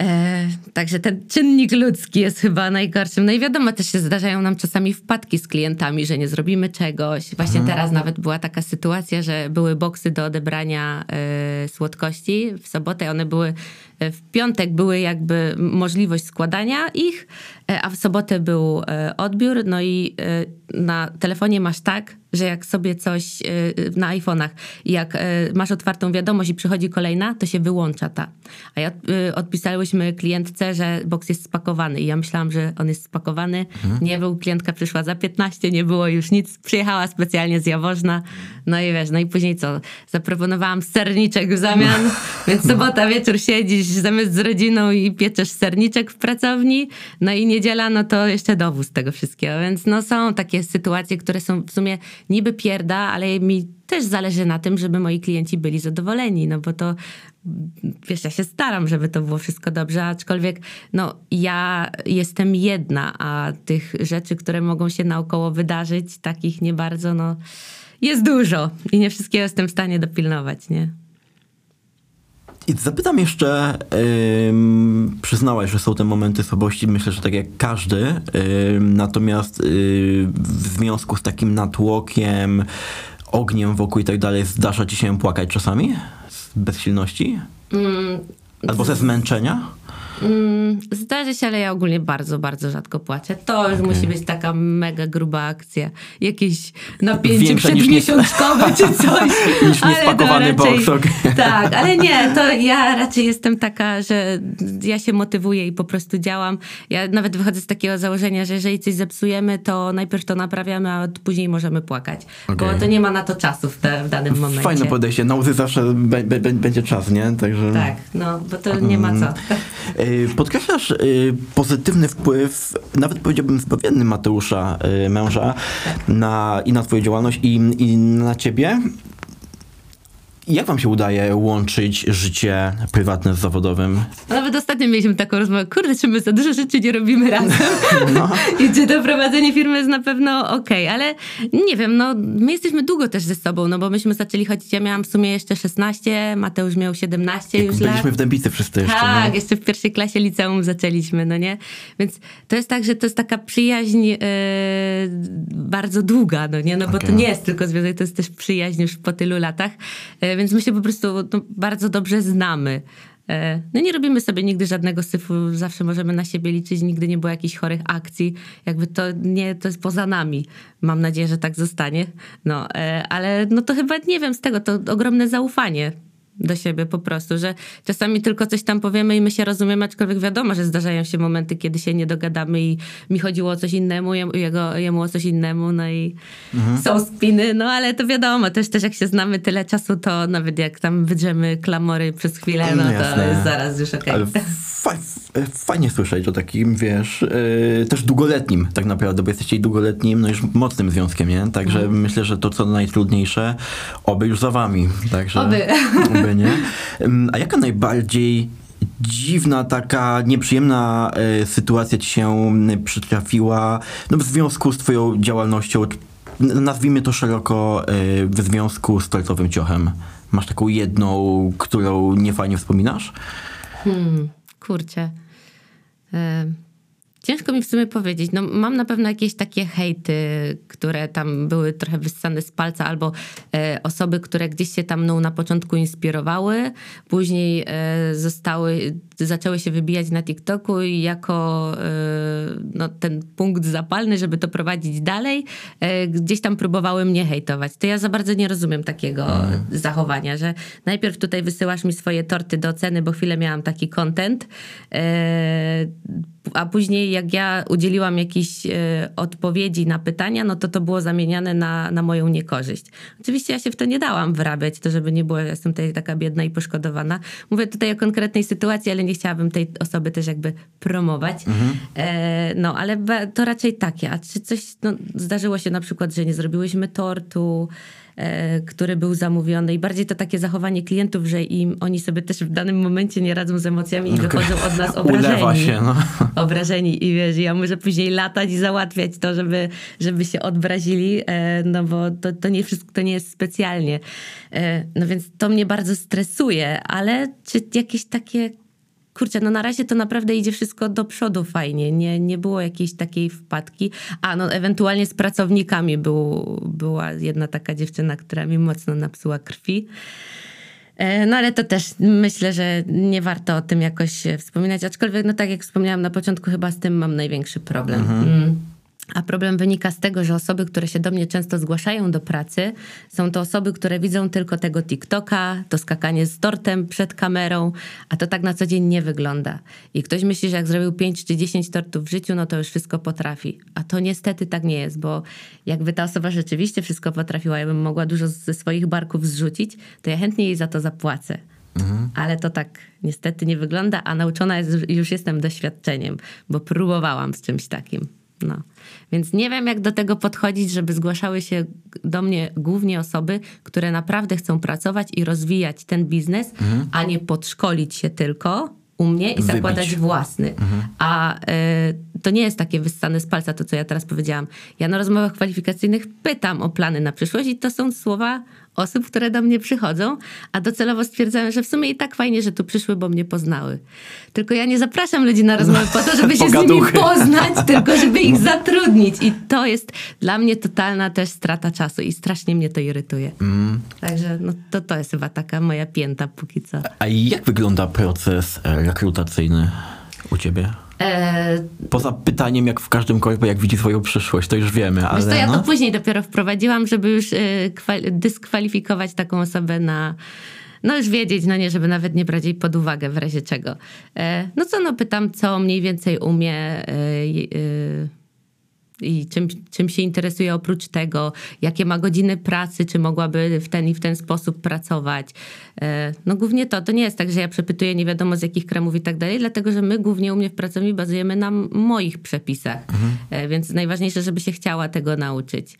E, także ten czynnik ludzki jest chyba najgorszym. No i wiadomo, też się zdarzają nam czasami wpadki z klientami, że nie zrobimy czegoś. Właśnie mhm. teraz nawet była taka sytuacja, że były boksy do odebrania e, słodkości w sobotę. One były w piątek były jakby możliwość składania ich, e, a w sobotę był e, odbiór. No i na telefonie masz tak, że jak sobie coś na iPhone'ach, jak masz otwartą wiadomość i przychodzi kolejna, to się wyłącza ta. A ja odpisałyśmy klientce, że boks jest spakowany i ja myślałam, że on jest spakowany. Mhm. Nie był, klientka przyszła za 15, nie było już nic. Przyjechała specjalnie z Jaworzna. No i wiesz, no i później co? Zaproponowałam serniczek w zamian, więc sobota wieczór siedzisz zamiast z rodziną i pieczesz serniczek w pracowni, no i niedziela, no to jeszcze dowóz tego wszystkiego. Więc no są takie sytuacje, które są w sumie niby pierda, ale mi też zależy na tym, żeby moi klienci byli zadowoleni, no bo to wiesz, ja się staram, żeby to było wszystko dobrze, aczkolwiek no ja jestem jedna, a tych rzeczy, które mogą się naokoło wydarzyć, takich nie bardzo, no jest dużo i nie wszystkiego jestem w stanie dopilnować, nie? I zapytam jeszcze, yy, przyznałaś, że są te momenty słabości, myślę, że tak jak każdy, yy, natomiast yy, w związku z takim natłokiem, ogniem wokół i tak dalej, zdarza ci się płakać czasami? Z bezsilności? Mm, Albo ze zmęczenia? Mm, zdarzy się, ale ja ogólnie bardzo, bardzo rzadko płacę. To już okay. musi być taka mega gruba akcja. Jakieś napięcie Większa przedmiesiączkowe czy coś. niż niespakowany box. Okay. Tak, ale nie, to ja raczej jestem taka, że ja się motywuję i po prostu działam. Ja nawet wychodzę z takiego założenia, że jeżeli coś zepsujemy, to najpierw to naprawiamy, a później możemy płakać. Okay. Bo to nie ma na to czasu w, te, w danym momencie. Fajne podejście. Na łzy zawsze będzie czas, nie? Także... Tak, no, bo to nie ma co. Y, podkreślasz y, pozytywny wpływ, nawet powiedziałbym zbawienny Mateusza, y, męża, na, i na twoją działalność, i, i na ciebie. Jak wam się udaje łączyć życie prywatne z zawodowym? Nawet ostatnio mieliśmy taką rozmowę, kurde, czy my za dużo rzeczy nie robimy razem? No. I czy to prowadzenie firmy jest na pewno okej, okay. ale nie wiem, no my jesteśmy długo też ze sobą, no bo myśmy zaczęli chodzić, ja miałam w sumie jeszcze 16, Mateusz miał 17 Jak już byliśmy lat. W Dębicy wszyscy jeszcze. Tak, no. jeszcze w pierwszej klasie liceum zaczęliśmy, no nie? Więc to jest tak, że to jest taka przyjaźń yy, bardzo długa, no nie? No bo okay. to nie jest tylko związek, to jest też przyjaźń już po tylu latach. Yy, więc my się po prostu no, bardzo dobrze znamy. E, no nie robimy sobie nigdy żadnego syfu, zawsze możemy na siebie liczyć, nigdy nie było jakichś chorych akcji, jakby to nie, to jest poza nami. Mam nadzieję, że tak zostanie. No, e, ale no to chyba, nie wiem, z tego to ogromne zaufanie do siebie po prostu, że czasami tylko coś tam powiemy i my się rozumiemy, aczkolwiek wiadomo, że zdarzają się momenty, kiedy się nie dogadamy i mi chodziło o coś innemu, jego, jemu o coś innemu, no i mhm. są spiny, no ale to wiadomo, też, też jak się znamy tyle czasu, to nawet jak tam wydrzemy klamory przez chwilę, no, no to jest zaraz już okej. Okay. fajnie słyszeć o takim, wiesz, yy, też długoletnim tak naprawdę, bo jesteście długoletnim, no już mocnym związkiem, nie? Także mhm. myślę, że to, co najtrudniejsze, oby już za wami. Także, oby. oby nie. A jaka najbardziej dziwna, taka nieprzyjemna y, sytuacja ci się przytrafiła no, w związku z twoją działalnością, nazwijmy to szeroko, y, w związku z tortowym ciochem? Masz taką jedną, którą niefajnie wspominasz? Hmm kurczę. E, ciężko mi w sumie powiedzieć. No, mam na pewno jakieś takie hejty, które tam były trochę wyssane z palca, albo e, osoby, które gdzieś się tam mną na początku inspirowały, później e, zostały, zaczęły się wybijać na TikToku i jako, e, no, ten punkt zapalny, żeby to prowadzić dalej, e, gdzieś tam próbowały mnie hejtować. To ja za bardzo nie rozumiem takiego zachowania, że najpierw tutaj wysyłasz mi swoje torty do oceny, bo chwilę miałam taki content, e, a później jak ja udzieliłam jakiejś e, odpowiedzi na pytania, no to to było zamieniane na, na moją niekorzyść. Oczywiście ja się w to nie dałam wrabiać, to żeby nie było, jestem tutaj taka biedna i poszkodowana. Mówię tutaj o konkretnej sytuacji, ale nie chciałabym tej osoby też jakby promować. E, no, ale to raczej takie. A czy coś no, zdarzyło się na przykład, że nie zrobiłyśmy tortu, który był zamówiony i bardziej to takie zachowanie klientów, że im oni sobie też w danym momencie nie radzą z emocjami i wychodzą od nas obrażeni. Ulewa się, no. Obrażeni i wiesz, ja muszę później latać i załatwiać to, żeby, żeby się odbrazili, e, no bo to, to nie wszystko, to nie jest specjalnie. E, no więc to mnie bardzo stresuje, ale czy jakieś takie Kurczę, no na razie to naprawdę idzie wszystko do przodu fajnie. Nie, nie było jakiejś takiej wpadki. A no ewentualnie z pracownikami był, była jedna taka dziewczyna, która mi mocno napsuła krwi. E, No ale to też myślę, że nie warto o tym jakoś wspominać, aczkolwiek no tak jak wspomniałam na początku, chyba z tym mam największy problem. Mm. A problem wynika z tego, że osoby, które się do mnie często zgłaszają do pracy, są to osoby, które widzą tylko tego TikToka, to skakanie z tortem przed kamerą, a to tak na co dzień nie wygląda. I ktoś myśli, że jak zrobił 5 czy 10 tortów w życiu, no to już wszystko potrafi. A to niestety tak nie jest, bo jakby ta osoba rzeczywiście wszystko potrafiła, ja bym mogła dużo ze swoich barków zrzucić, to ja chętnie jej za to zapłacę. Ale to tak niestety nie wygląda, a nauczona jest, już jestem doświadczeniem, bo próbowałam z czymś takim. Więc nie wiem, jak do tego podchodzić, żeby zgłaszały się do mnie głównie osoby, które naprawdę chcą pracować i rozwijać ten biznes, a nie podszkolić się tylko u mnie i Wybić. zakładać własny. A y, to nie jest takie wyssane z palca to, co ja teraz powiedziałam. Ja na rozmowach kwalifikacyjnych pytam o plany na przyszłość i to są słowa osób, które do mnie przychodzą, a docelowo stwierdzają, że w sumie i tak fajnie, że tu przyszły, bo mnie poznały. Tylko ja nie zapraszam ludzi na rozmowę po to, żeby się z nimi Pogaduchy. poznać, tylko żeby ich zatrudnić. I to jest dla mnie totalna też strata czasu i strasznie mnie to irytuje. Także no, to, to jest chyba taka moja pięta póki co. A jak wygląda proces e, rekrutacyjny u ciebie? E, Poza pytaniem, jak w każdym korpo, jak widzi swoją przyszłość, to już wiemy, ale co, ja no. to później dopiero wprowadziłam, żeby już e, kwal- dyskwalifikować taką osobę na. No już wiedzieć, no nie, żeby nawet nie brać jej pod uwagę w razie czego. E, no co, no pytam, co mniej więcej umie i- e, i czym, czym się interesuje oprócz tego, jakie ma godziny pracy, czy mogłaby w ten i w ten sposób pracować. E, No głównie to, to nie jest tak, że ja przepytuję nie wiadomo z jakich kremów i tak dalej, dlatego że my głównie u mnie w pracowni bazujemy na moich przepisach, E, więc najważniejsze, żeby się chciała tego nauczyć.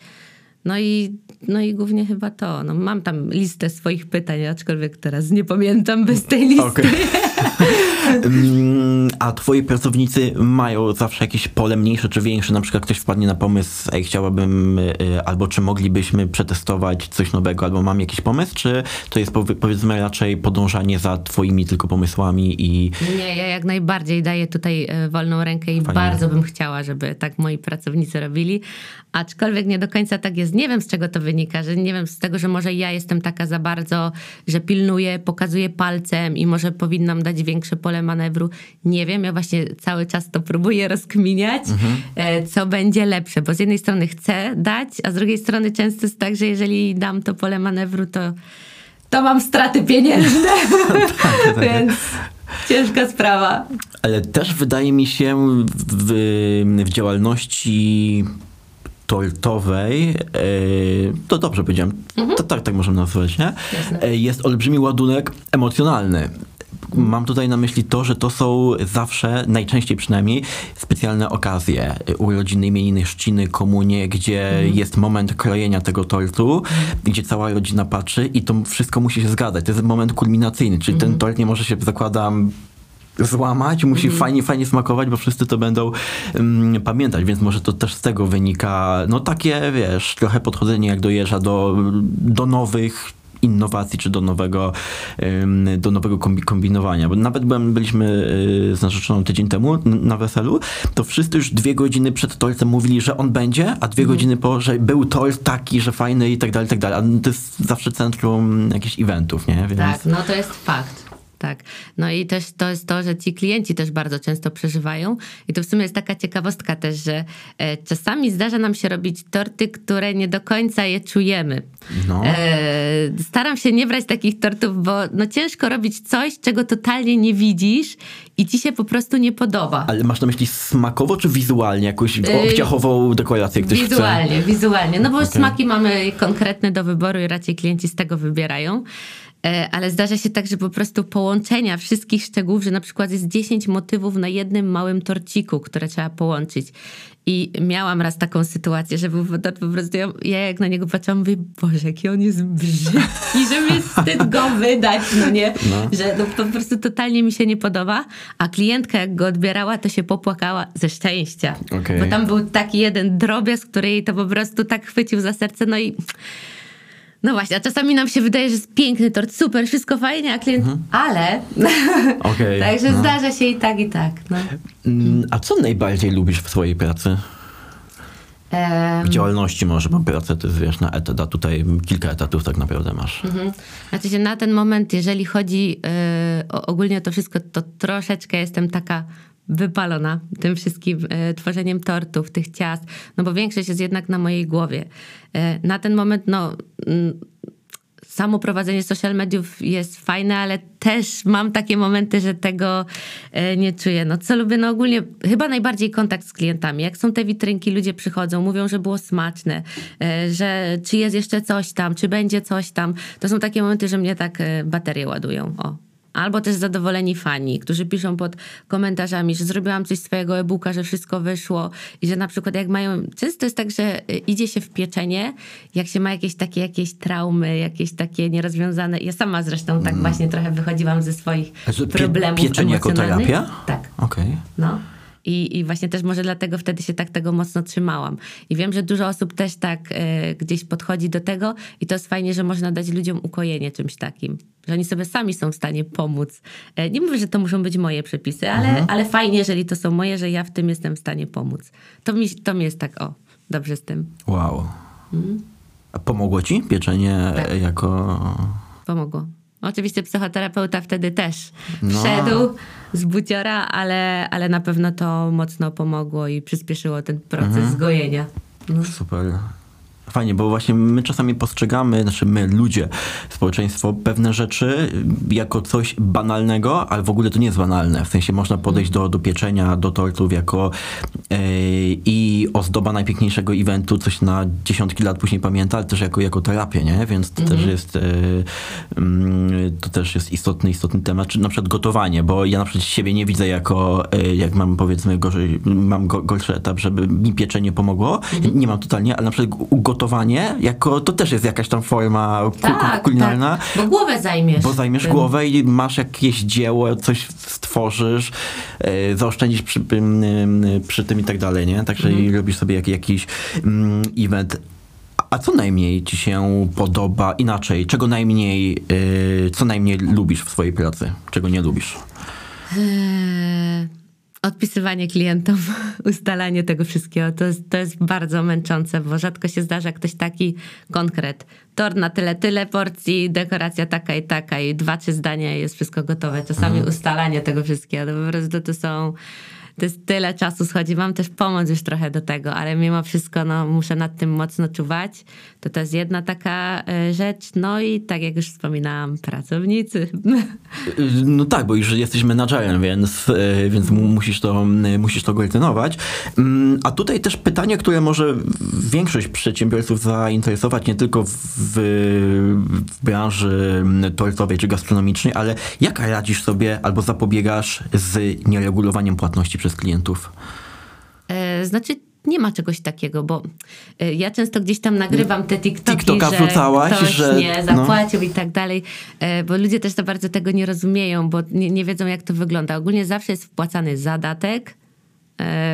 No i, no i głównie chyba to. No, mam tam listę swoich pytań, aczkolwiek teraz nie pamiętam bez tej listy. Okej. A twoi pracownicy mają zawsze jakieś pole mniejsze czy większe? Na przykład ktoś wpadnie na pomysł, ej, chciałabym, y, albo czy moglibyśmy przetestować coś nowego, albo mam jakiś pomysł, czy to jest powie- powiedzmy raczej podążanie za twoimi tylko pomysłami i Nie, ja jak najbardziej daję tutaj e, wolną rękę i bardzo bym chciała, żeby tak moi pracownicy robili. Aczkolwiek nie do końca tak jest. Nie wiem z czego to wynika, że nie wiem z tego, że może ja jestem taka za bardzo, że pilnuję, pokazuję palcem i może powinnam dać większe pole manewru. Nie wiem, ja właśnie cały czas to próbuję rozkminiać, e, co będzie lepsze, bo z jednej strony chcę dać, a z drugiej strony często jest tak, że jeżeli dam to pole manewru, to, to mam straty pieniężne. Więc ciężka sprawa. Ale też wydaje mi się w, w działalności tortowej, e, to dobrze powiedziałem, to tak, tak możemy nazwać, nie? Jasne. E, Jest olbrzymi ładunek emocjonalny. Mam tutaj na myśli to, że to są zawsze, najczęściej przynajmniej, specjalne okazje. Urodziny, imieniny, chrzciny, komunie, gdzie jest moment krojenia tego tortu, gdzie cała rodzina patrzy i to wszystko musi się zgadzać. To jest moment kulminacyjny, czyli ten tort nie może się, zakładam, złamać, musi fajnie, fajnie smakować, bo wszyscy to będą mm, pamiętać, więc może to też z tego wynika, no takie, wiesz, trochę podchodzenie jak do jeża, do, do nowych innowacji, czy do nowego, do nowego kombi- kombinowania, bo nawet byłem, byliśmy y, z narzeczoną tydzień temu na weselu, to wszyscy już dwie godziny przed tortem mówili, że on będzie, a dwie godziny po, że był tort taki, że fajny i tak dalej, i tak dalej, a to jest zawsze centrum jakichś eventów, nie? Więc... Tak, no to jest fakt. Tak. No i też to jest to, że ci klienci też bardzo często przeżywają. I to w sumie jest taka ciekawostka też, że e, czasami zdarza nam się robić torty, które nie do końca je czujemy. No. E, staram się nie brać takich tortów, bo no ciężko robić coś, czego totalnie nie widzisz i ci się po prostu nie podoba. Ale masz na myśli smakowo czy wizualnie? Jakąś obciachową dekorację ktoś chce? Wizualnie, wizualnie. No bo smaki mamy konkretne do wyboru i raczej klienci z tego wybierają. E, Ale zdarza się tak, że po prostu połączenia wszystkich szczegółów, że na przykład jest 10 motywów na jednym małym torciku, które trzeba połączyć. I miałam raz taką sytuację, że był po prostu, ja, ja jak na niego patrzyłam, mówię, Boże, jaki on jest brzydki, że mi wstyd go wydać, no nie? Że no, po prostu totalnie mi się nie podoba. A klientka jak go odbierała, to się popłakała ze szczęścia. Okej. Bo tam był taki jeden drobiazg, który jej to po prostu tak chwycił za serce, no i... No właśnie, a czasami nam się wydaje, że jest piękny tort, super, wszystko fajnie, a klient... Ale... Okej, Także no. zdarza się i tak, i tak. No. Mm, A co najbardziej lubisz w swojej pracy? W działalności może, bo pracę to jest wiesz na etat, a tutaj kilka etatów tak naprawdę masz. Mhm. Znaczy się na ten moment, jeżeli chodzi e, o ogólnie to wszystko, to troszeczkę jestem taka wypalona tym wszystkim e, tworzeniem tortów, tych ciast, no bo większość jest jednak na mojej głowie. E, na ten moment, no... mm, Samo prowadzenie social mediów jest fajne, ale też mam takie momenty, że tego e, nie czuję. No co lubię? No ogólnie chyba najbardziej kontakt z klientami. Jak są te witrynki, ludzie przychodzą, mówią, że było smaczne, e, że czy jest jeszcze coś tam, czy będzie coś tam. To są takie momenty, że mnie tak e, baterie ładują. O. Albo też zadowoleni fani, którzy piszą pod komentarzami, że zrobiłam coś swojego e-booka, że wszystko wyszło i że na przykład jak mają... Często jest tak, że y, idzie się w pieczenie, jak się ma jakieś takie jakieś traumy, jakieś takie nierozwiązane... Ja sama zresztą tak właśnie trochę wychodziłam ze swoich że pie- problemów pieczenie jako terapia? Tak. Okej. No. I, I właśnie też może dlatego wtedy się tak tego mocno trzymałam. I wiem, że dużo osób też tak e, gdzieś podchodzi do tego i to jest fajnie, że można dać ludziom ukojenie czymś takim. Że oni sobie sami są w stanie pomóc. E, nie mówię, że to muszą być moje przepisy, ale, ale fajnie, jeżeli to są moje, że ja w tym jestem w stanie pomóc. To mi, to mi jest tak, o, dobrze z tym. Wow. A pomogło ci pieczenie Tak. jako... Pomogło. Oczywiście psychoterapeuta wtedy też No. wszedł z buciora, ale, ale na pewno to mocno pomogło i przyspieszyło ten proces zgojenia. No. Super. Fajnie, bo właśnie my czasami postrzegamy, znaczy my, ludzie, społeczeństwo, pewne rzeczy jako coś banalnego, ale w ogóle to nie jest banalne. W sensie można podejść do, do pieczenia, do tortów jako e, i ozdoba najpiękniejszego eventu, coś na dziesiątki lat później pamięta, ale też jako, jako terapię, nie? Więc to też jest e, mm, to też jest istotny, istotny temat, czy na przykład gotowanie, bo ja na przykład siebie nie widzę jako, e, jak mam powiedzmy gorzej, mam go, gorszy etap, żeby mi pieczenie pomogło. Nie mam totalnie, ale na przykład gotowanie jako, to też jest jakaś tam forma ku, ku, kulinarna. tak. Bo głowę zajmiesz. Bo zajmiesz tym. głowę i masz jakieś dzieło, coś stworzysz, e, zaoszczędzisz przy, przy tym i tak dalej, nie? Także Mhm. robisz sobie jak, jakiś event. A- co najmniej ci się podoba inaczej? Czego najmniej, y, co najmniej lubisz w swojej pracy? Czego nie lubisz? Eee, Odpisywanie klientom, ustalanie tego wszystkiego, to jest, to jest bardzo męczące, bo rzadko się zdarza ktoś taki konkret. Tor na tyle, tyle porcji, dekoracja taka i taka i dwa, trzy zdania i jest wszystko gotowe. Czasami ustalanie tego wszystkiego, to po prostu to są... To jest tyle czasu schodzi. Mam też pomoc już trochę do tego, ale mimo wszystko no, muszę nad tym mocno czuwać. To to jest jedna taka e, rzecz. No i tak jak już wspominałam, pracownicy. No tak, bo już jesteś menadżerem, więc, y, więc mu- musisz to, musisz to koordynować. Mm, A tutaj też pytanie, które może większość przedsiębiorców zainteresować, nie tylko w, w branży tortowej czy gastronomicznej, ale jak radzisz sobie albo zapobiegasz z nieregulowaniem płatności przez klientów? E, Znaczy, nie ma czegoś takiego, bo e, ja często gdzieś tam nagrywam te TikToki, TikToka że wrzucałaś, ktoś że- nie no. zapłacił i tak dalej, e, bo ludzie też za bardzo tego nie rozumieją, bo nie, nie wiedzą, jak to wygląda. Ogólnie zawsze jest wpłacany zadatek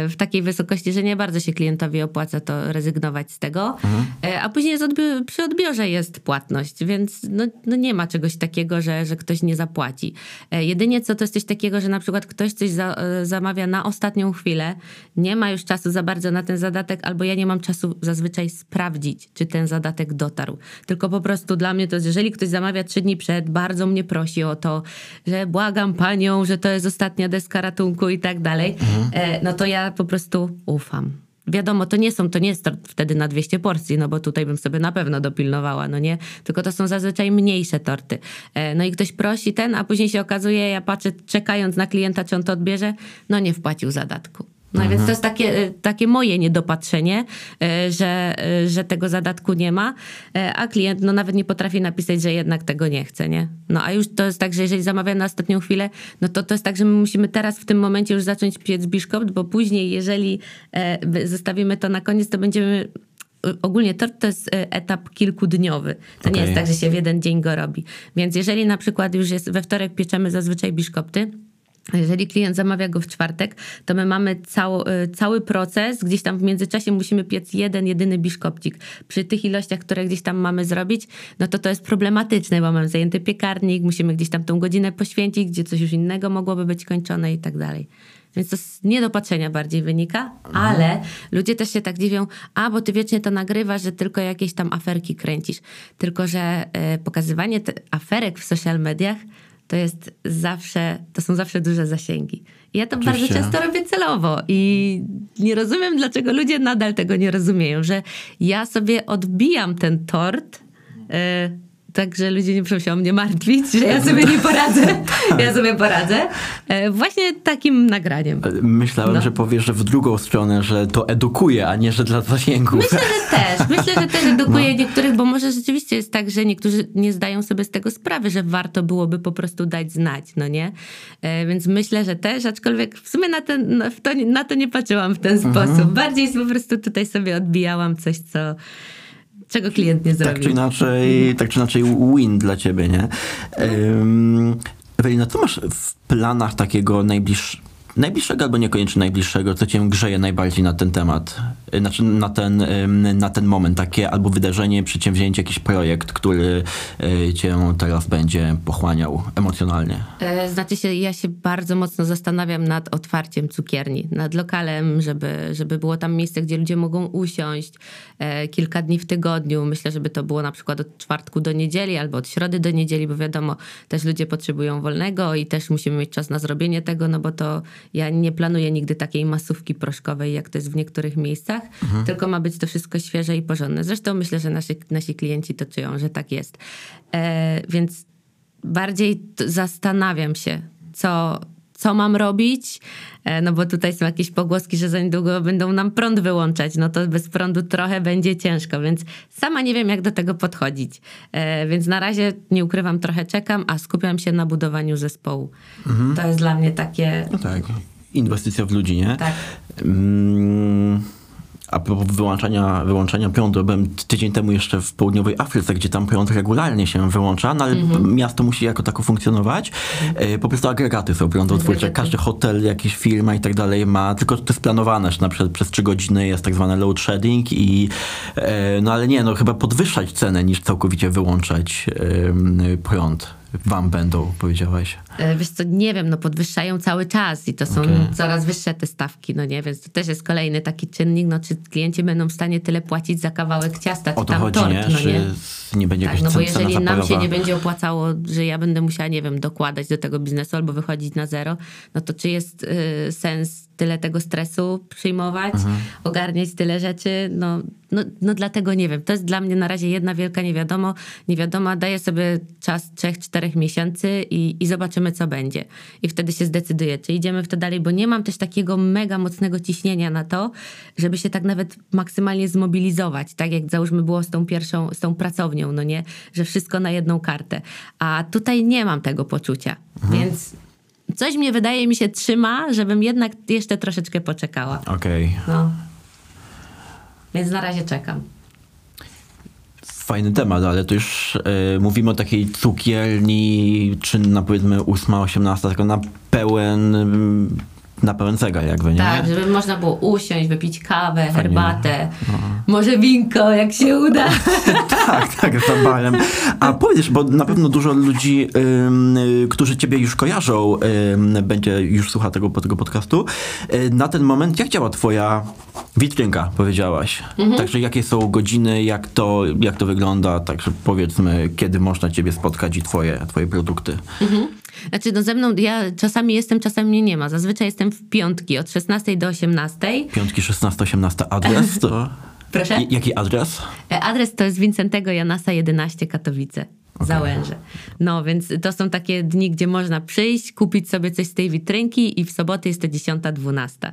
w takiej wysokości, że nie bardzo się klientowi opłaca to rezygnować z tego, e, a później odbi- przy odbiorze jest płatność, więc no, no nie ma czegoś takiego, że, że ktoś nie zapłaci. E, Jedynie co to jest coś takiego, że na przykład ktoś coś za, e, zamawia na ostatnią chwilę, nie ma już czasu za bardzo na ten zadatek, albo ja nie mam czasu zazwyczaj sprawdzić, czy ten zadatek dotarł. Tylko po prostu dla mnie to jest, jeżeli ktoś zamawia trzy dni przed, bardzo mnie prosi o to, że błagam panią, że to jest ostatnia deska ratunku i tak dalej, e, no to ja po prostu ufam. Wiadomo, to nie są, to nie jest wtedy na 200 porcji, no bo tutaj bym sobie na pewno dopilnowała, no nie? Tylko to są zazwyczaj mniejsze torty. E, No i ktoś prosi ten, a później się okazuje, ja patrzę czekając na klienta, czy on to odbierze, no nie wpłacił zadatku. No więc to jest takie, e, takie moje niedopatrzenie, e, że, e, że tego zadatku nie ma, a klient no nawet nie potrafi napisać, że jednak tego nie chce, nie? No a już to jest tak, że jeżeli zamawia na ostatnią chwilę, no to to jest tak, że my musimy teraz w tym momencie już zacząć piec biszkopt, bo później jeżeli zostawimy to na koniec, to będziemy Ogólnie tort to jest etap kilkudniowy. To nie Okej. jest tak, że się w jeden dzień go robi. Więc jeżeli na przykład już jest we wtorek pieczemy zazwyczaj biszkopty, jeżeli klient zamawia go w czwartek, to my mamy cało, y, cały proces, gdzieś tam w międzyczasie musimy piec jeden, jedyny biszkopcik. Przy tych ilościach, które gdzieś tam mamy zrobić, no to to jest problematyczne, bo mamy zajęty piekarnik, musimy gdzieś tam tą godzinę poświęcić, gdzie coś już innego mogłoby być kończone i tak dalej. Więc to z niedopatrzenia bardziej wynika, ale ludzie też się tak dziwią, a bo ty wiecznie to nagrywasz, że tylko jakieś tam aferki kręcisz. Tylko, że e, pokazywanie aferek w social mediach to jest zawsze, to są zawsze duże zasięgi. Ja to Oczywiście. bardzo często robię celowo i nie rozumiem, dlaczego ludzie nadal tego nie rozumieją, że ja sobie odbijam ten tort, e, tak, że ludzie nie muszą się o mnie martwić, że ja sobie nie poradzę. Ja sobie poradzę. E, właśnie takim nagraniem. Myślałem, No. że powiesz, że w drugą stronę, że to edukuje, a nie, że dla zasięgów. Myślę, że też. Myślę, że też edukuje niektórych, bo może rzeczywiście jest tak, że niektórzy nie zdają sobie z tego sprawy, że warto byłoby po prostu dać znać, no nie? E, więc myślę, że też, aczkolwiek w sumie na, ten, to, na to nie patrzyłam w ten sposób. Bardziej po prostu tutaj sobie odbijałam coś, co czego klient nie zrobił. Tak czy inaczej, tak czy inaczej win dla ciebie, nie? Ewelina, co masz w planach takiego najbliższego, najbliższego albo niekoniecznie najbliższego, co cię grzeje najbardziej na ten temat? Znaczy na ten, na ten moment, takie albo wydarzenie, przedsięwzięcie, jakiś projekt, który y, cię teraz będzie pochłaniał emocjonalnie. E, Znaczy się, ja się bardzo mocno zastanawiam nad otwarciem cukierni, nad lokalem, żeby, żeby było tam miejsce, gdzie ludzie mogą usiąść e, kilka dni w tygodniu. Myślę, żeby to było na przykład od czwartku do niedzieli albo od środy do niedzieli, bo wiadomo, też ludzie potrzebują wolnego i też musimy mieć czas na zrobienie tego, no bo to ja nie planuję nigdy takiej masówki proszkowej, jak to jest w niektórych miejscach, tylko ma być to wszystko świeże i porządne. Zresztą myślę, że nasi, nasi klienci to czują, że tak jest. E, więc bardziej zastanawiam się, co, co mam robić, e, no bo tutaj są jakieś pogłoski, że za niedługo będą nam prąd wyłączać, no to bez prądu trochę będzie ciężko, więc sama nie wiem, jak do tego podchodzić. E, Więc na razie, nie ukrywam, trochę czekam, a skupiam się na budowaniu zespołu. To jest dla mnie takie... No tak. Inwestycja w ludzi, nie? Tak. Mm, A propos wyłączania, wyłączania prądu, byłem tydzień temu jeszcze w południowej Afryce, gdzie tam prąd regularnie się wyłącza, no ale Mhm. miasto musi jako tako funkcjonować. E, Po prostu agregaty są prądotwórcze. Agregaty. Każdy hotel, jakaś firma i tak dalej ma, tylko to jest planowane, że na przykład przez trzy godziny jest tak zwany load shedding i e, no ale nie, no chyba podwyższać cenę niż całkowicie wyłączać prąd. Wam będą, powiedziałaś. E, Wiesz co, nie wiem, no podwyższają cały czas i to są Okej. coraz wyższe te stawki, no nie, więc to też jest kolejny taki czynnik, no czy klienci będą w stanie tyle płacić za kawałek ciasta, czy to tam chodzi, tort, nie? no Czy nie? nie będzie Tak, no bo jeżeli nam się nie będzie opłacało, że ja będę musiała, nie wiem, dokładać do tego biznesu albo wychodzić na zero, no to czy jest y, sens tyle tego stresu przyjmować, Mhm. ogarniać tyle rzeczy? No, no, no dlatego nie wiem. To jest dla mnie na razie jedna wielka niewiadomo. Niewiadoma, daję sobie czas 3-4 miesięcy i, i zobaczymy, co będzie. I wtedy się zdecyduję, czy idziemy w to dalej, bo nie mam też takiego mega mocnego ciśnienia na to, żeby się tak nawet maksymalnie zmobilizować, tak jak załóżmy było z tą pierwszą, z tą pracownią, no nie, że wszystko na jedną kartę. A tutaj nie mam tego poczucia, więc coś mnie wydaje mi się trzyma, żebym jednak jeszcze troszeczkę poczekała. Okej. No. Więc na razie czekam. Fajny temat, ale to już e, mówimy o takiej cukierni, czy na powiedzmy 8, 18, tylko na pełen, na pełen zegar jakby, nie? Tak, żeby można było usiąść, wypić kawę, herbatę, może winko, jak się uda. tak, tak, za barem. A powiedz, bo na pewno dużo ludzi, y, którzy ciebie już kojarzą, ym, będzie już słucha tego, tego podcastu. Y, na ten moment, jak działa twoja witrynka, powiedziałaś? Także jakie są godziny, jak to, jak to wygląda? Także powiedzmy, kiedy można ciebie spotkać i twoje, twoje produkty. Znaczy, no ze mną, ja czasami jestem, czasami mnie nie ma. Zazwyczaj jestem w piątki od 16 do 18. Piątki, 16, 18, adres to... Proszę? I- Jaki adres? E, Adres to jest Wincentego Janasa 11 Katowice. Załęże. No, więc to są takie dni, gdzie można przyjść, kupić sobie coś z tej witrynki i w soboty jest to 10-12.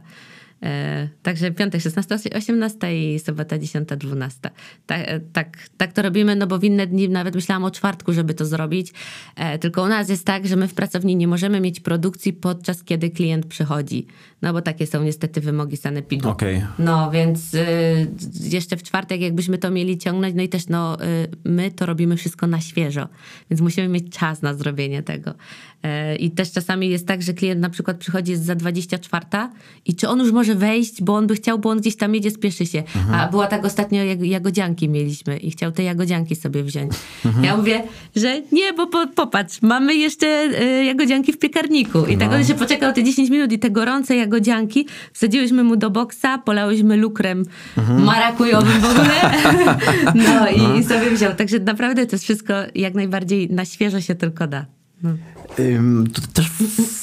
E, także piątek 16, 18 i sobota 10, 12. Tak, tak, tak to robimy, no bo w inne dni nawet myślałam o czwartku, żeby to zrobić. E, tylko u nas jest tak, że my w pracowni nie możemy mieć produkcji podczas kiedy klient przychodzi. No bo takie są niestety wymogi sanepidu. Okej. No, więc y, jeszcze w czwartek, jakbyśmy to mieli ciągnąć, no i też no, y, my to robimy wszystko na świeżo, więc musimy mieć czas na zrobienie tego. E, I też czasami jest tak, że klient na przykład przychodzi jest za 24 i czy on już może wejść, bo on by chciał, bo on gdzieś tam jedzie, spieszy się. A była tak ostatnio, jak jagodzianki mieliśmy i chciał te jagodzianki sobie wziąć. Ja mówię, że nie, bo po, popatrz, mamy jeszcze y, jagodzianki w piekarniku. I tak on się poczekał te 10 minut i te gorące jagodzianki wsadziłyśmy mu do boksa, polałyśmy lukrem marakujowym w ogóle. No i sobie wziął. Także naprawdę to jest wszystko jak najbardziej na świeżo się tylko da. No. To też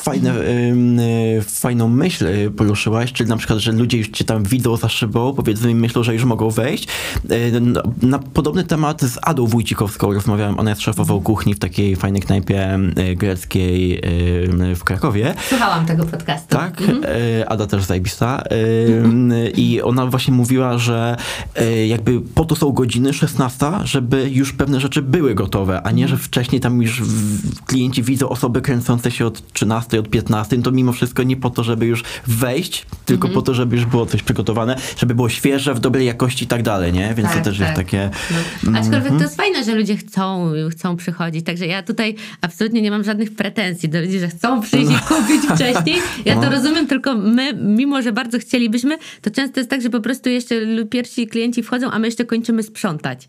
fajne, y, fajną myśl y, poruszyłaś, czyli na przykład, że ludzie już cię tam widzą za szybą, powiedzmy i myślą, że już mogą wejść. Y, Na podobny temat z Adą Wójcikowską rozmawiałem, ona jest szefową kuchni w takiej fajnej knajpie greckiej w Krakowie. Słuchałam tego podcastu. Tak, y, Ada też zajebista. I ona właśnie mówiła, że jakby po to są godziny 16, żeby już pewne rzeczy były gotowe, a nie, że wcześniej tam już klienci widzą osoby kręcące się od 13, od 15, to mimo wszystko nie po to, żeby już wejść, tylko po to, żeby już było coś przygotowane, żeby było świeże, w dobrej jakości i tak dalej, nie? Więc to też jest takie... No. Aczkolwiek to jest fajne, że ludzie chcą, chcą przychodzić. Także ja tutaj absolutnie nie mam żadnych pretensji do ludzi, że chcą przyjść i kupić wcześniej. Ja to rozumiem, tylko my, mimo że bardzo chcielibyśmy, to często jest tak, że po prostu jeszcze pierwsi klienci wchodzą, a my jeszcze kończymy sprzątać.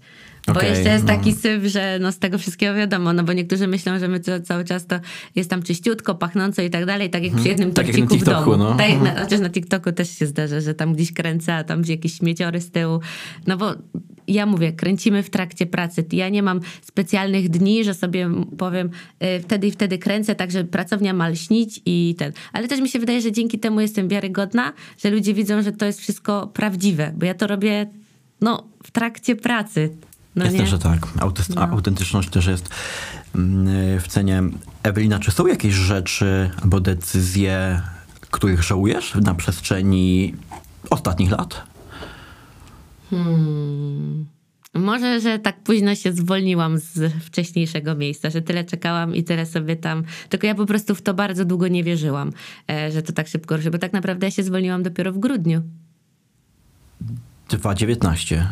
Bo jeszcze jest no. taki syf, że no z tego wszystkiego wiadomo, no bo niektórzy myślą, że my to, cały czas to jest tam czyściutko, pachnąco i tak dalej, tak jak przy jednym Tak jak na torciku w TikToku, domu. no. Tak jak na, chociaż na TikToku też się zdarza, że tam gdzieś kręcę, a tam gdzieś jakieś śmieciory z tyłu. No bo ja mówię, kręcimy w trakcie pracy. Ja nie mam specjalnych dni, że sobie powiem y, wtedy i wtedy kręcę, tak że pracownia ma lśnić i ten. Ale też mi się wydaje, że dzięki temu jestem wiarygodna, że ludzie widzą, że to jest wszystko prawdziwe, bo ja to robię no, w trakcie pracy. No Jasne, nie? że tak. Autyst- a- Autentyczność też jest mm, w cenie. Ewelina, czy są jakieś rzeczy albo decyzje, których żałujesz na przestrzeni ostatnich lat? Hmm. Może, że tak późno się zwolniłam z wcześniejszego miejsca, że tyle czekałam i tyle sobie tam. Tylko ja po prostu w to bardzo długo nie wierzyłam, e, że to tak szybko ruszy, bo tak naprawdę ja się zwolniłam dopiero w grudniu. 2,19.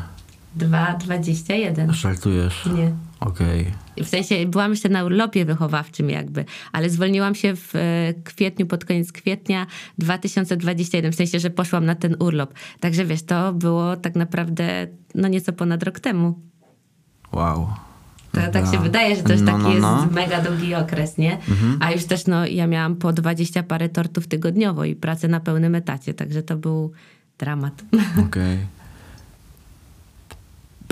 2,21. Żartujesz? Nie. Okej. W sensie byłam jeszcze na urlopie wychowawczym jakby, ale zwolniłam się w e, kwietniu, pod koniec kwietnia 2021, w sensie, że poszłam na ten urlop. Także wiesz, to było tak naprawdę no nieco ponad rok temu. Wow. To tak się wydaje, że to jest No, taki no, no. jest mega długi okres, nie? A już też no, ja miałam po 20 parę tortów tygodniowo i pracę na pełnym etacie, także to był dramat. Okej.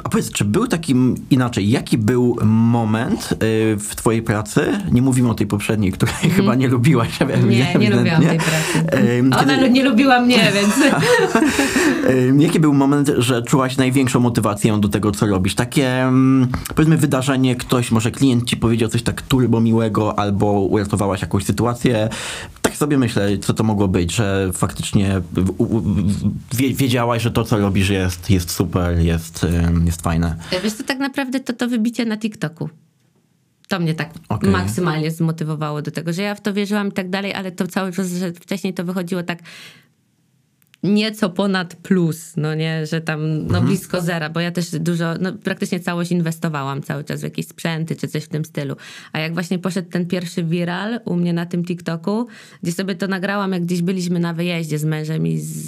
A powiedz, czy był taki, inaczej, jaki był moment y, w twojej pracy? Nie mówimy o tej poprzedniej, której chyba nie lubiłaś. ja. Nie, nie lubiłam tej pracy. Ym, Ona kiedy- nie lubiła mnie, więc... Ym, Jaki był moment, że czułaś największą motywację do tego, co robisz? Takie, mm, powiedzmy, wydarzenie, ktoś, może klient ci powiedział coś tak turbo miłego, albo uratowałaś jakąś sytuację. Tak sobie myślę, co to mogło być, że faktycznie u- u- wie, wiedziałaś, że to, co robisz jest, jest super, jest, ym, jest fajne. Wiesz co, tak naprawdę to to wybicie na TikToku. To mnie tak Okej. maksymalnie zmotywowało do tego, że ja w to wierzyłam i tak dalej, ale to cały czas, że wcześniej to wychodziło tak nieco ponad plus, no nie, że tam no blisko zera, bo ja też dużo, no praktycznie całość inwestowałam cały czas w jakieś sprzęty czy coś w tym stylu. A jak właśnie poszedł ten pierwszy viral u mnie na tym TikToku, gdzie sobie to nagrałam, jak gdzieś byliśmy na wyjeździe z mężem i z,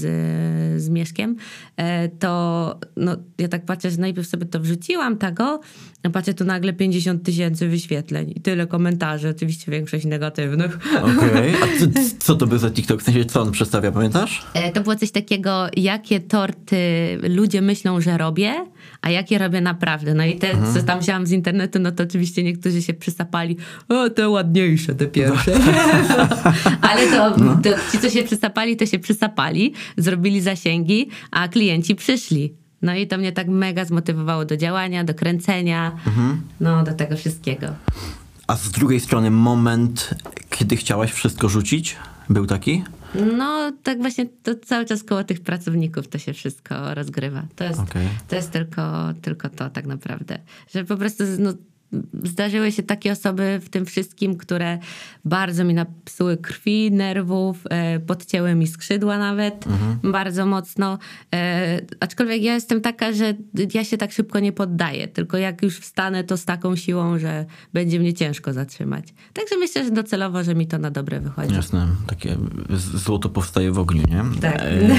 z Mieszkiem, e, to no, ja tak patrzę, że najpierw sobie to wrzuciłam, tego, a patrzę tu nagle 50 tysięcy wyświetleń i tyle komentarzy, oczywiście większość negatywnych. Okej, a ty, co to był za TikTok? W sensie, co on przedstawia, pamiętasz? E, To było coś takiego, jakie torty ludzie myślą, że robię, a jakie robię naprawdę. No i te, co tam wziąłam z internetu, no to oczywiście niektórzy się przysapali, o, te ładniejsze, te pierwsze. Ale to, to ci, co się przysapali, to się przysapali, zrobili zasięgi, a klienci przyszli. No i to mnie tak mega zmotywowało do działania, do kręcenia, no do tego wszystkiego. A z drugiej strony moment, kiedy chciałaś wszystko rzucić, był taki? No, tak właśnie to cały czas koło tych pracowników to się wszystko rozgrywa. To jest, Okej. to jest tylko, tylko to tak naprawdę. Że po prostu no, zdarzyły się takie osoby w tym wszystkim, które bardzo mi napsuły krwi, nerwów, e, podcięły mi skrzydła nawet bardzo mocno. E, aczkolwiek ja jestem taka, że ja się tak szybko nie poddaję, tylko jak już wstanę, to z taką siłą, że będzie mnie ciężko zatrzymać. Także myślę, że docelowo, że mi to na dobre wychodzi. Jasne, takie złoto powstaje w ogniu, nie? Tak. E,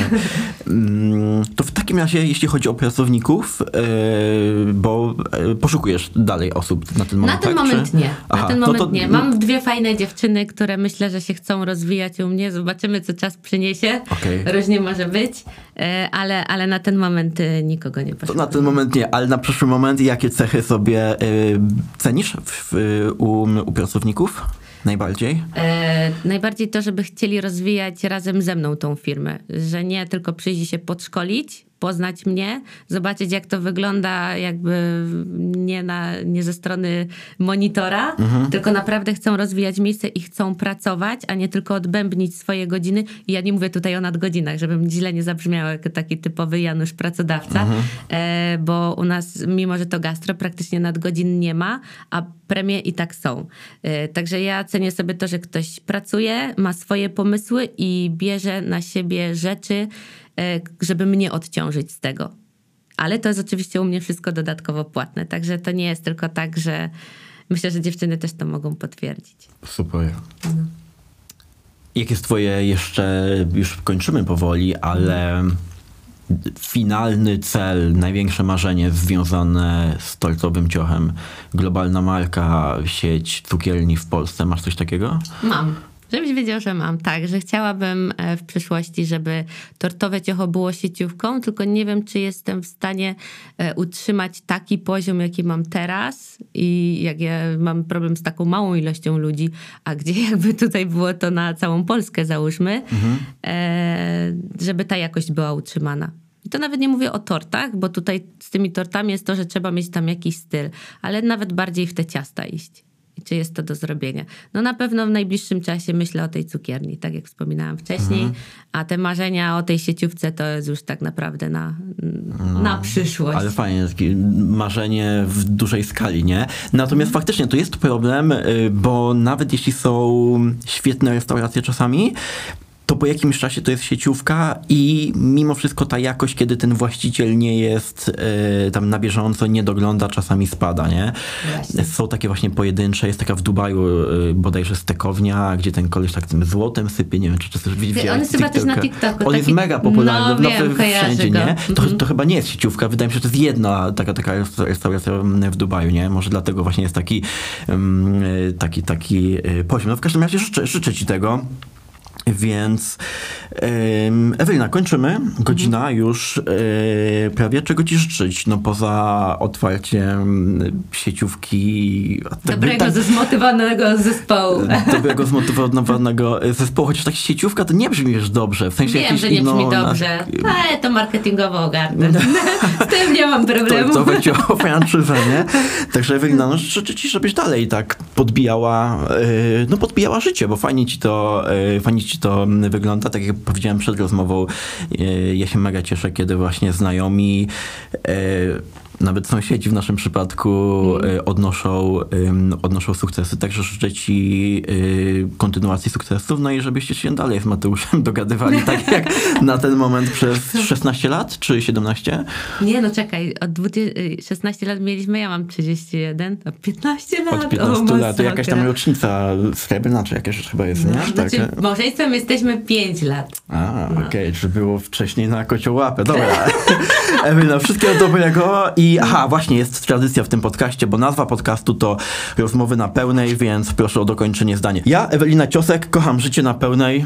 mm, to w takim razie, jeśli chodzi o pracowników, e, bo e, poszukujesz dalej osób na ten Na moment, ten tak? moment Czy- nie. Na Aha, ten no moment to- nie. Mam dwie fajne dziewczyny, które myślę, że się chcą rozwijać u mnie. Zobaczymy, co czas przyniesie. Okej. Różnie może być, e, ale, ale na ten moment e, nikogo nie To poszło. na ten moment nie, ale na przyszły moment jakie cechy sobie e, cenisz w, u, u pracowników najbardziej? E, najbardziej to, żeby chcieli rozwijać razem ze mną tą firmę. Że nie tylko przyjść i się podszkolić, poznać mnie, zobaczyć jak to wygląda jakby nie, na, nie ze strony monitora, tylko naprawdę chcą rozwijać miejsce i chcą pracować, a nie tylko odbębnić swoje godziny. I ja nie mówię tutaj o nadgodzinach, żebym źle nie zabrzmiał jak taki typowy Janusz pracodawca, e, bo u nas, mimo że to gastro, praktycznie nadgodzin nie ma, a premie i tak są. E, Także ja cenię sobie to, że ktoś pracuje, ma swoje pomysły i bierze na siebie rzeczy, żeby mnie odciążyć z tego. Ale to jest oczywiście u mnie wszystko dodatkowo płatne, także to nie jest tylko tak, że myślę, że dziewczyny też to mogą potwierdzić. Super. Jakie jest twoje jeszcze, już kończymy powoli, ale finalny cel, największe marzenie związane z tortowym ciochem? Globalna marka, sieć cukierni w Polsce. Masz coś takiego? Mam. Żebyś wiedział, że mam. Tak, że chciałabym e, w przyszłości, żeby tortowe ciocho było sieciówką, tylko nie wiem, czy jestem w stanie e, utrzymać taki poziom, jaki mam teraz i jak ja mam problem z taką małą ilością ludzi, a gdzie jakby tutaj było to na całą Polskę załóżmy, e, żeby ta jakość była utrzymana. I to nawet nie mówię o tortach, bo tutaj z tymi tortami jest to, że trzeba mieć tam jakiś styl, ale nawet bardziej w te ciasta iść. Czy jest to do zrobienia? No na pewno w najbliższym czasie myślę o tej cukierni, tak jak wspominałam wcześniej, a te marzenia o tej sieciówce to jest już tak naprawdę na, na przyszłość. Ale fajnie, takie marzenie w dużej skali, nie? Natomiast faktycznie to jest problem, y, bo nawet jeśli są świetne restauracje czasami, to po jakimś czasie to jest sieciówka i mimo wszystko ta jakość, kiedy ten właściciel nie jest y, tam na bieżąco, nie dogląda, czasami spada, nie? Właśnie. Są takie właśnie pojedyncze, jest taka w Dubaju y, bodajże stekownia, gdzie ten koleś tak tym złotem sypie, nie wiem, czy, też widziałeś on jest chyba też na? TikToku, On jest taki- mega popularny, no wiem, w- kojarzę wszędzie, go. nie? To, Mhm. to chyba nie jest sieciówka, wydaje mi się, że to jest jedna taka, taka resta- restauracja w Dubaju, nie? Może dlatego właśnie jest taki, um, taki, taki e, poziom. No w każdym razie życzę, życzę ci tego. Więc Ewelina, kończymy. Godzina Mhm. już e, prawie. Czego ci życzyć? No poza otwarciem sieciówki. Dobrego, tak- zesmotywowanego zespołu. dobrego, zmotywowanego zespołu, chociaż tak sieciówka to nie brzmi już dobrze. W sensie Wiem, że nie brzmi dobrze, ale to marketingowo ogarnę. Z tym nie mam problemu. To, to będzie o franczyzę, nie? Także Ewelina, no życzę ci, żebyś dalej tak podbijała, yy, no podbijała życie, bo fajnie ci to, yy, fajnie ci to wygląda. Tak jak powiedziałem przed rozmową, yy, ja się mega cieszę, kiedy właśnie znajomi yy, Nawet sąsiedzi w naszym przypadku Mm. y, odnoszą, odnoszą sukcesy, także życzę ci y, kontynuacji sukcesów, no i żebyście się dalej z Mateuszem dogadywali, tak jak na ten moment przez 16 lat, czy 17? Nie, no czekaj, od 20, y, 16 lat mieliśmy, ja mam 31, to 15 lat. Od 15 o, lat, to jakaś tam rocznica srebrna, czy jakaś chyba jest, nie? No, Tak, znaczy, nie? małżeństwem jesteśmy 5 lat. A, okej, czy było wcześniej na kociołapę. Dobra. Ewelina, wszystkiego dobrego. I aha, właśnie jest tradycja w tym podcaście, bo nazwa podcastu to rozmowy na pełnej, więc proszę o dokończenie zdania. Ja, Ewelina Ciosek, kocham życie na pełnej.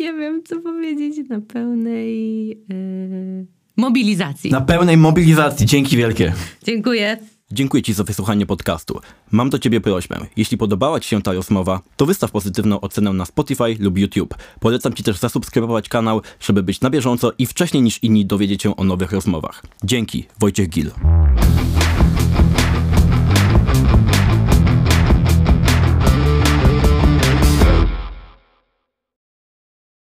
Nie wiem, co powiedzieć na pełnej y, mobilizacji. Na pełnej mobilizacji. Dzięki wielkie. Dziękuję. Dziękuję Ci za wysłuchanie podcastu. Mam do Ciebie prośbę. Jeśli podobała Ci się ta rozmowa, to wystaw pozytywną ocenę na Spotify lub YouTube. Polecam Ci też zasubskrybować kanał, żeby być na bieżąco i wcześniej niż inni dowiedzieć się o nowych rozmowach. Dzięki, Wojciech Gil.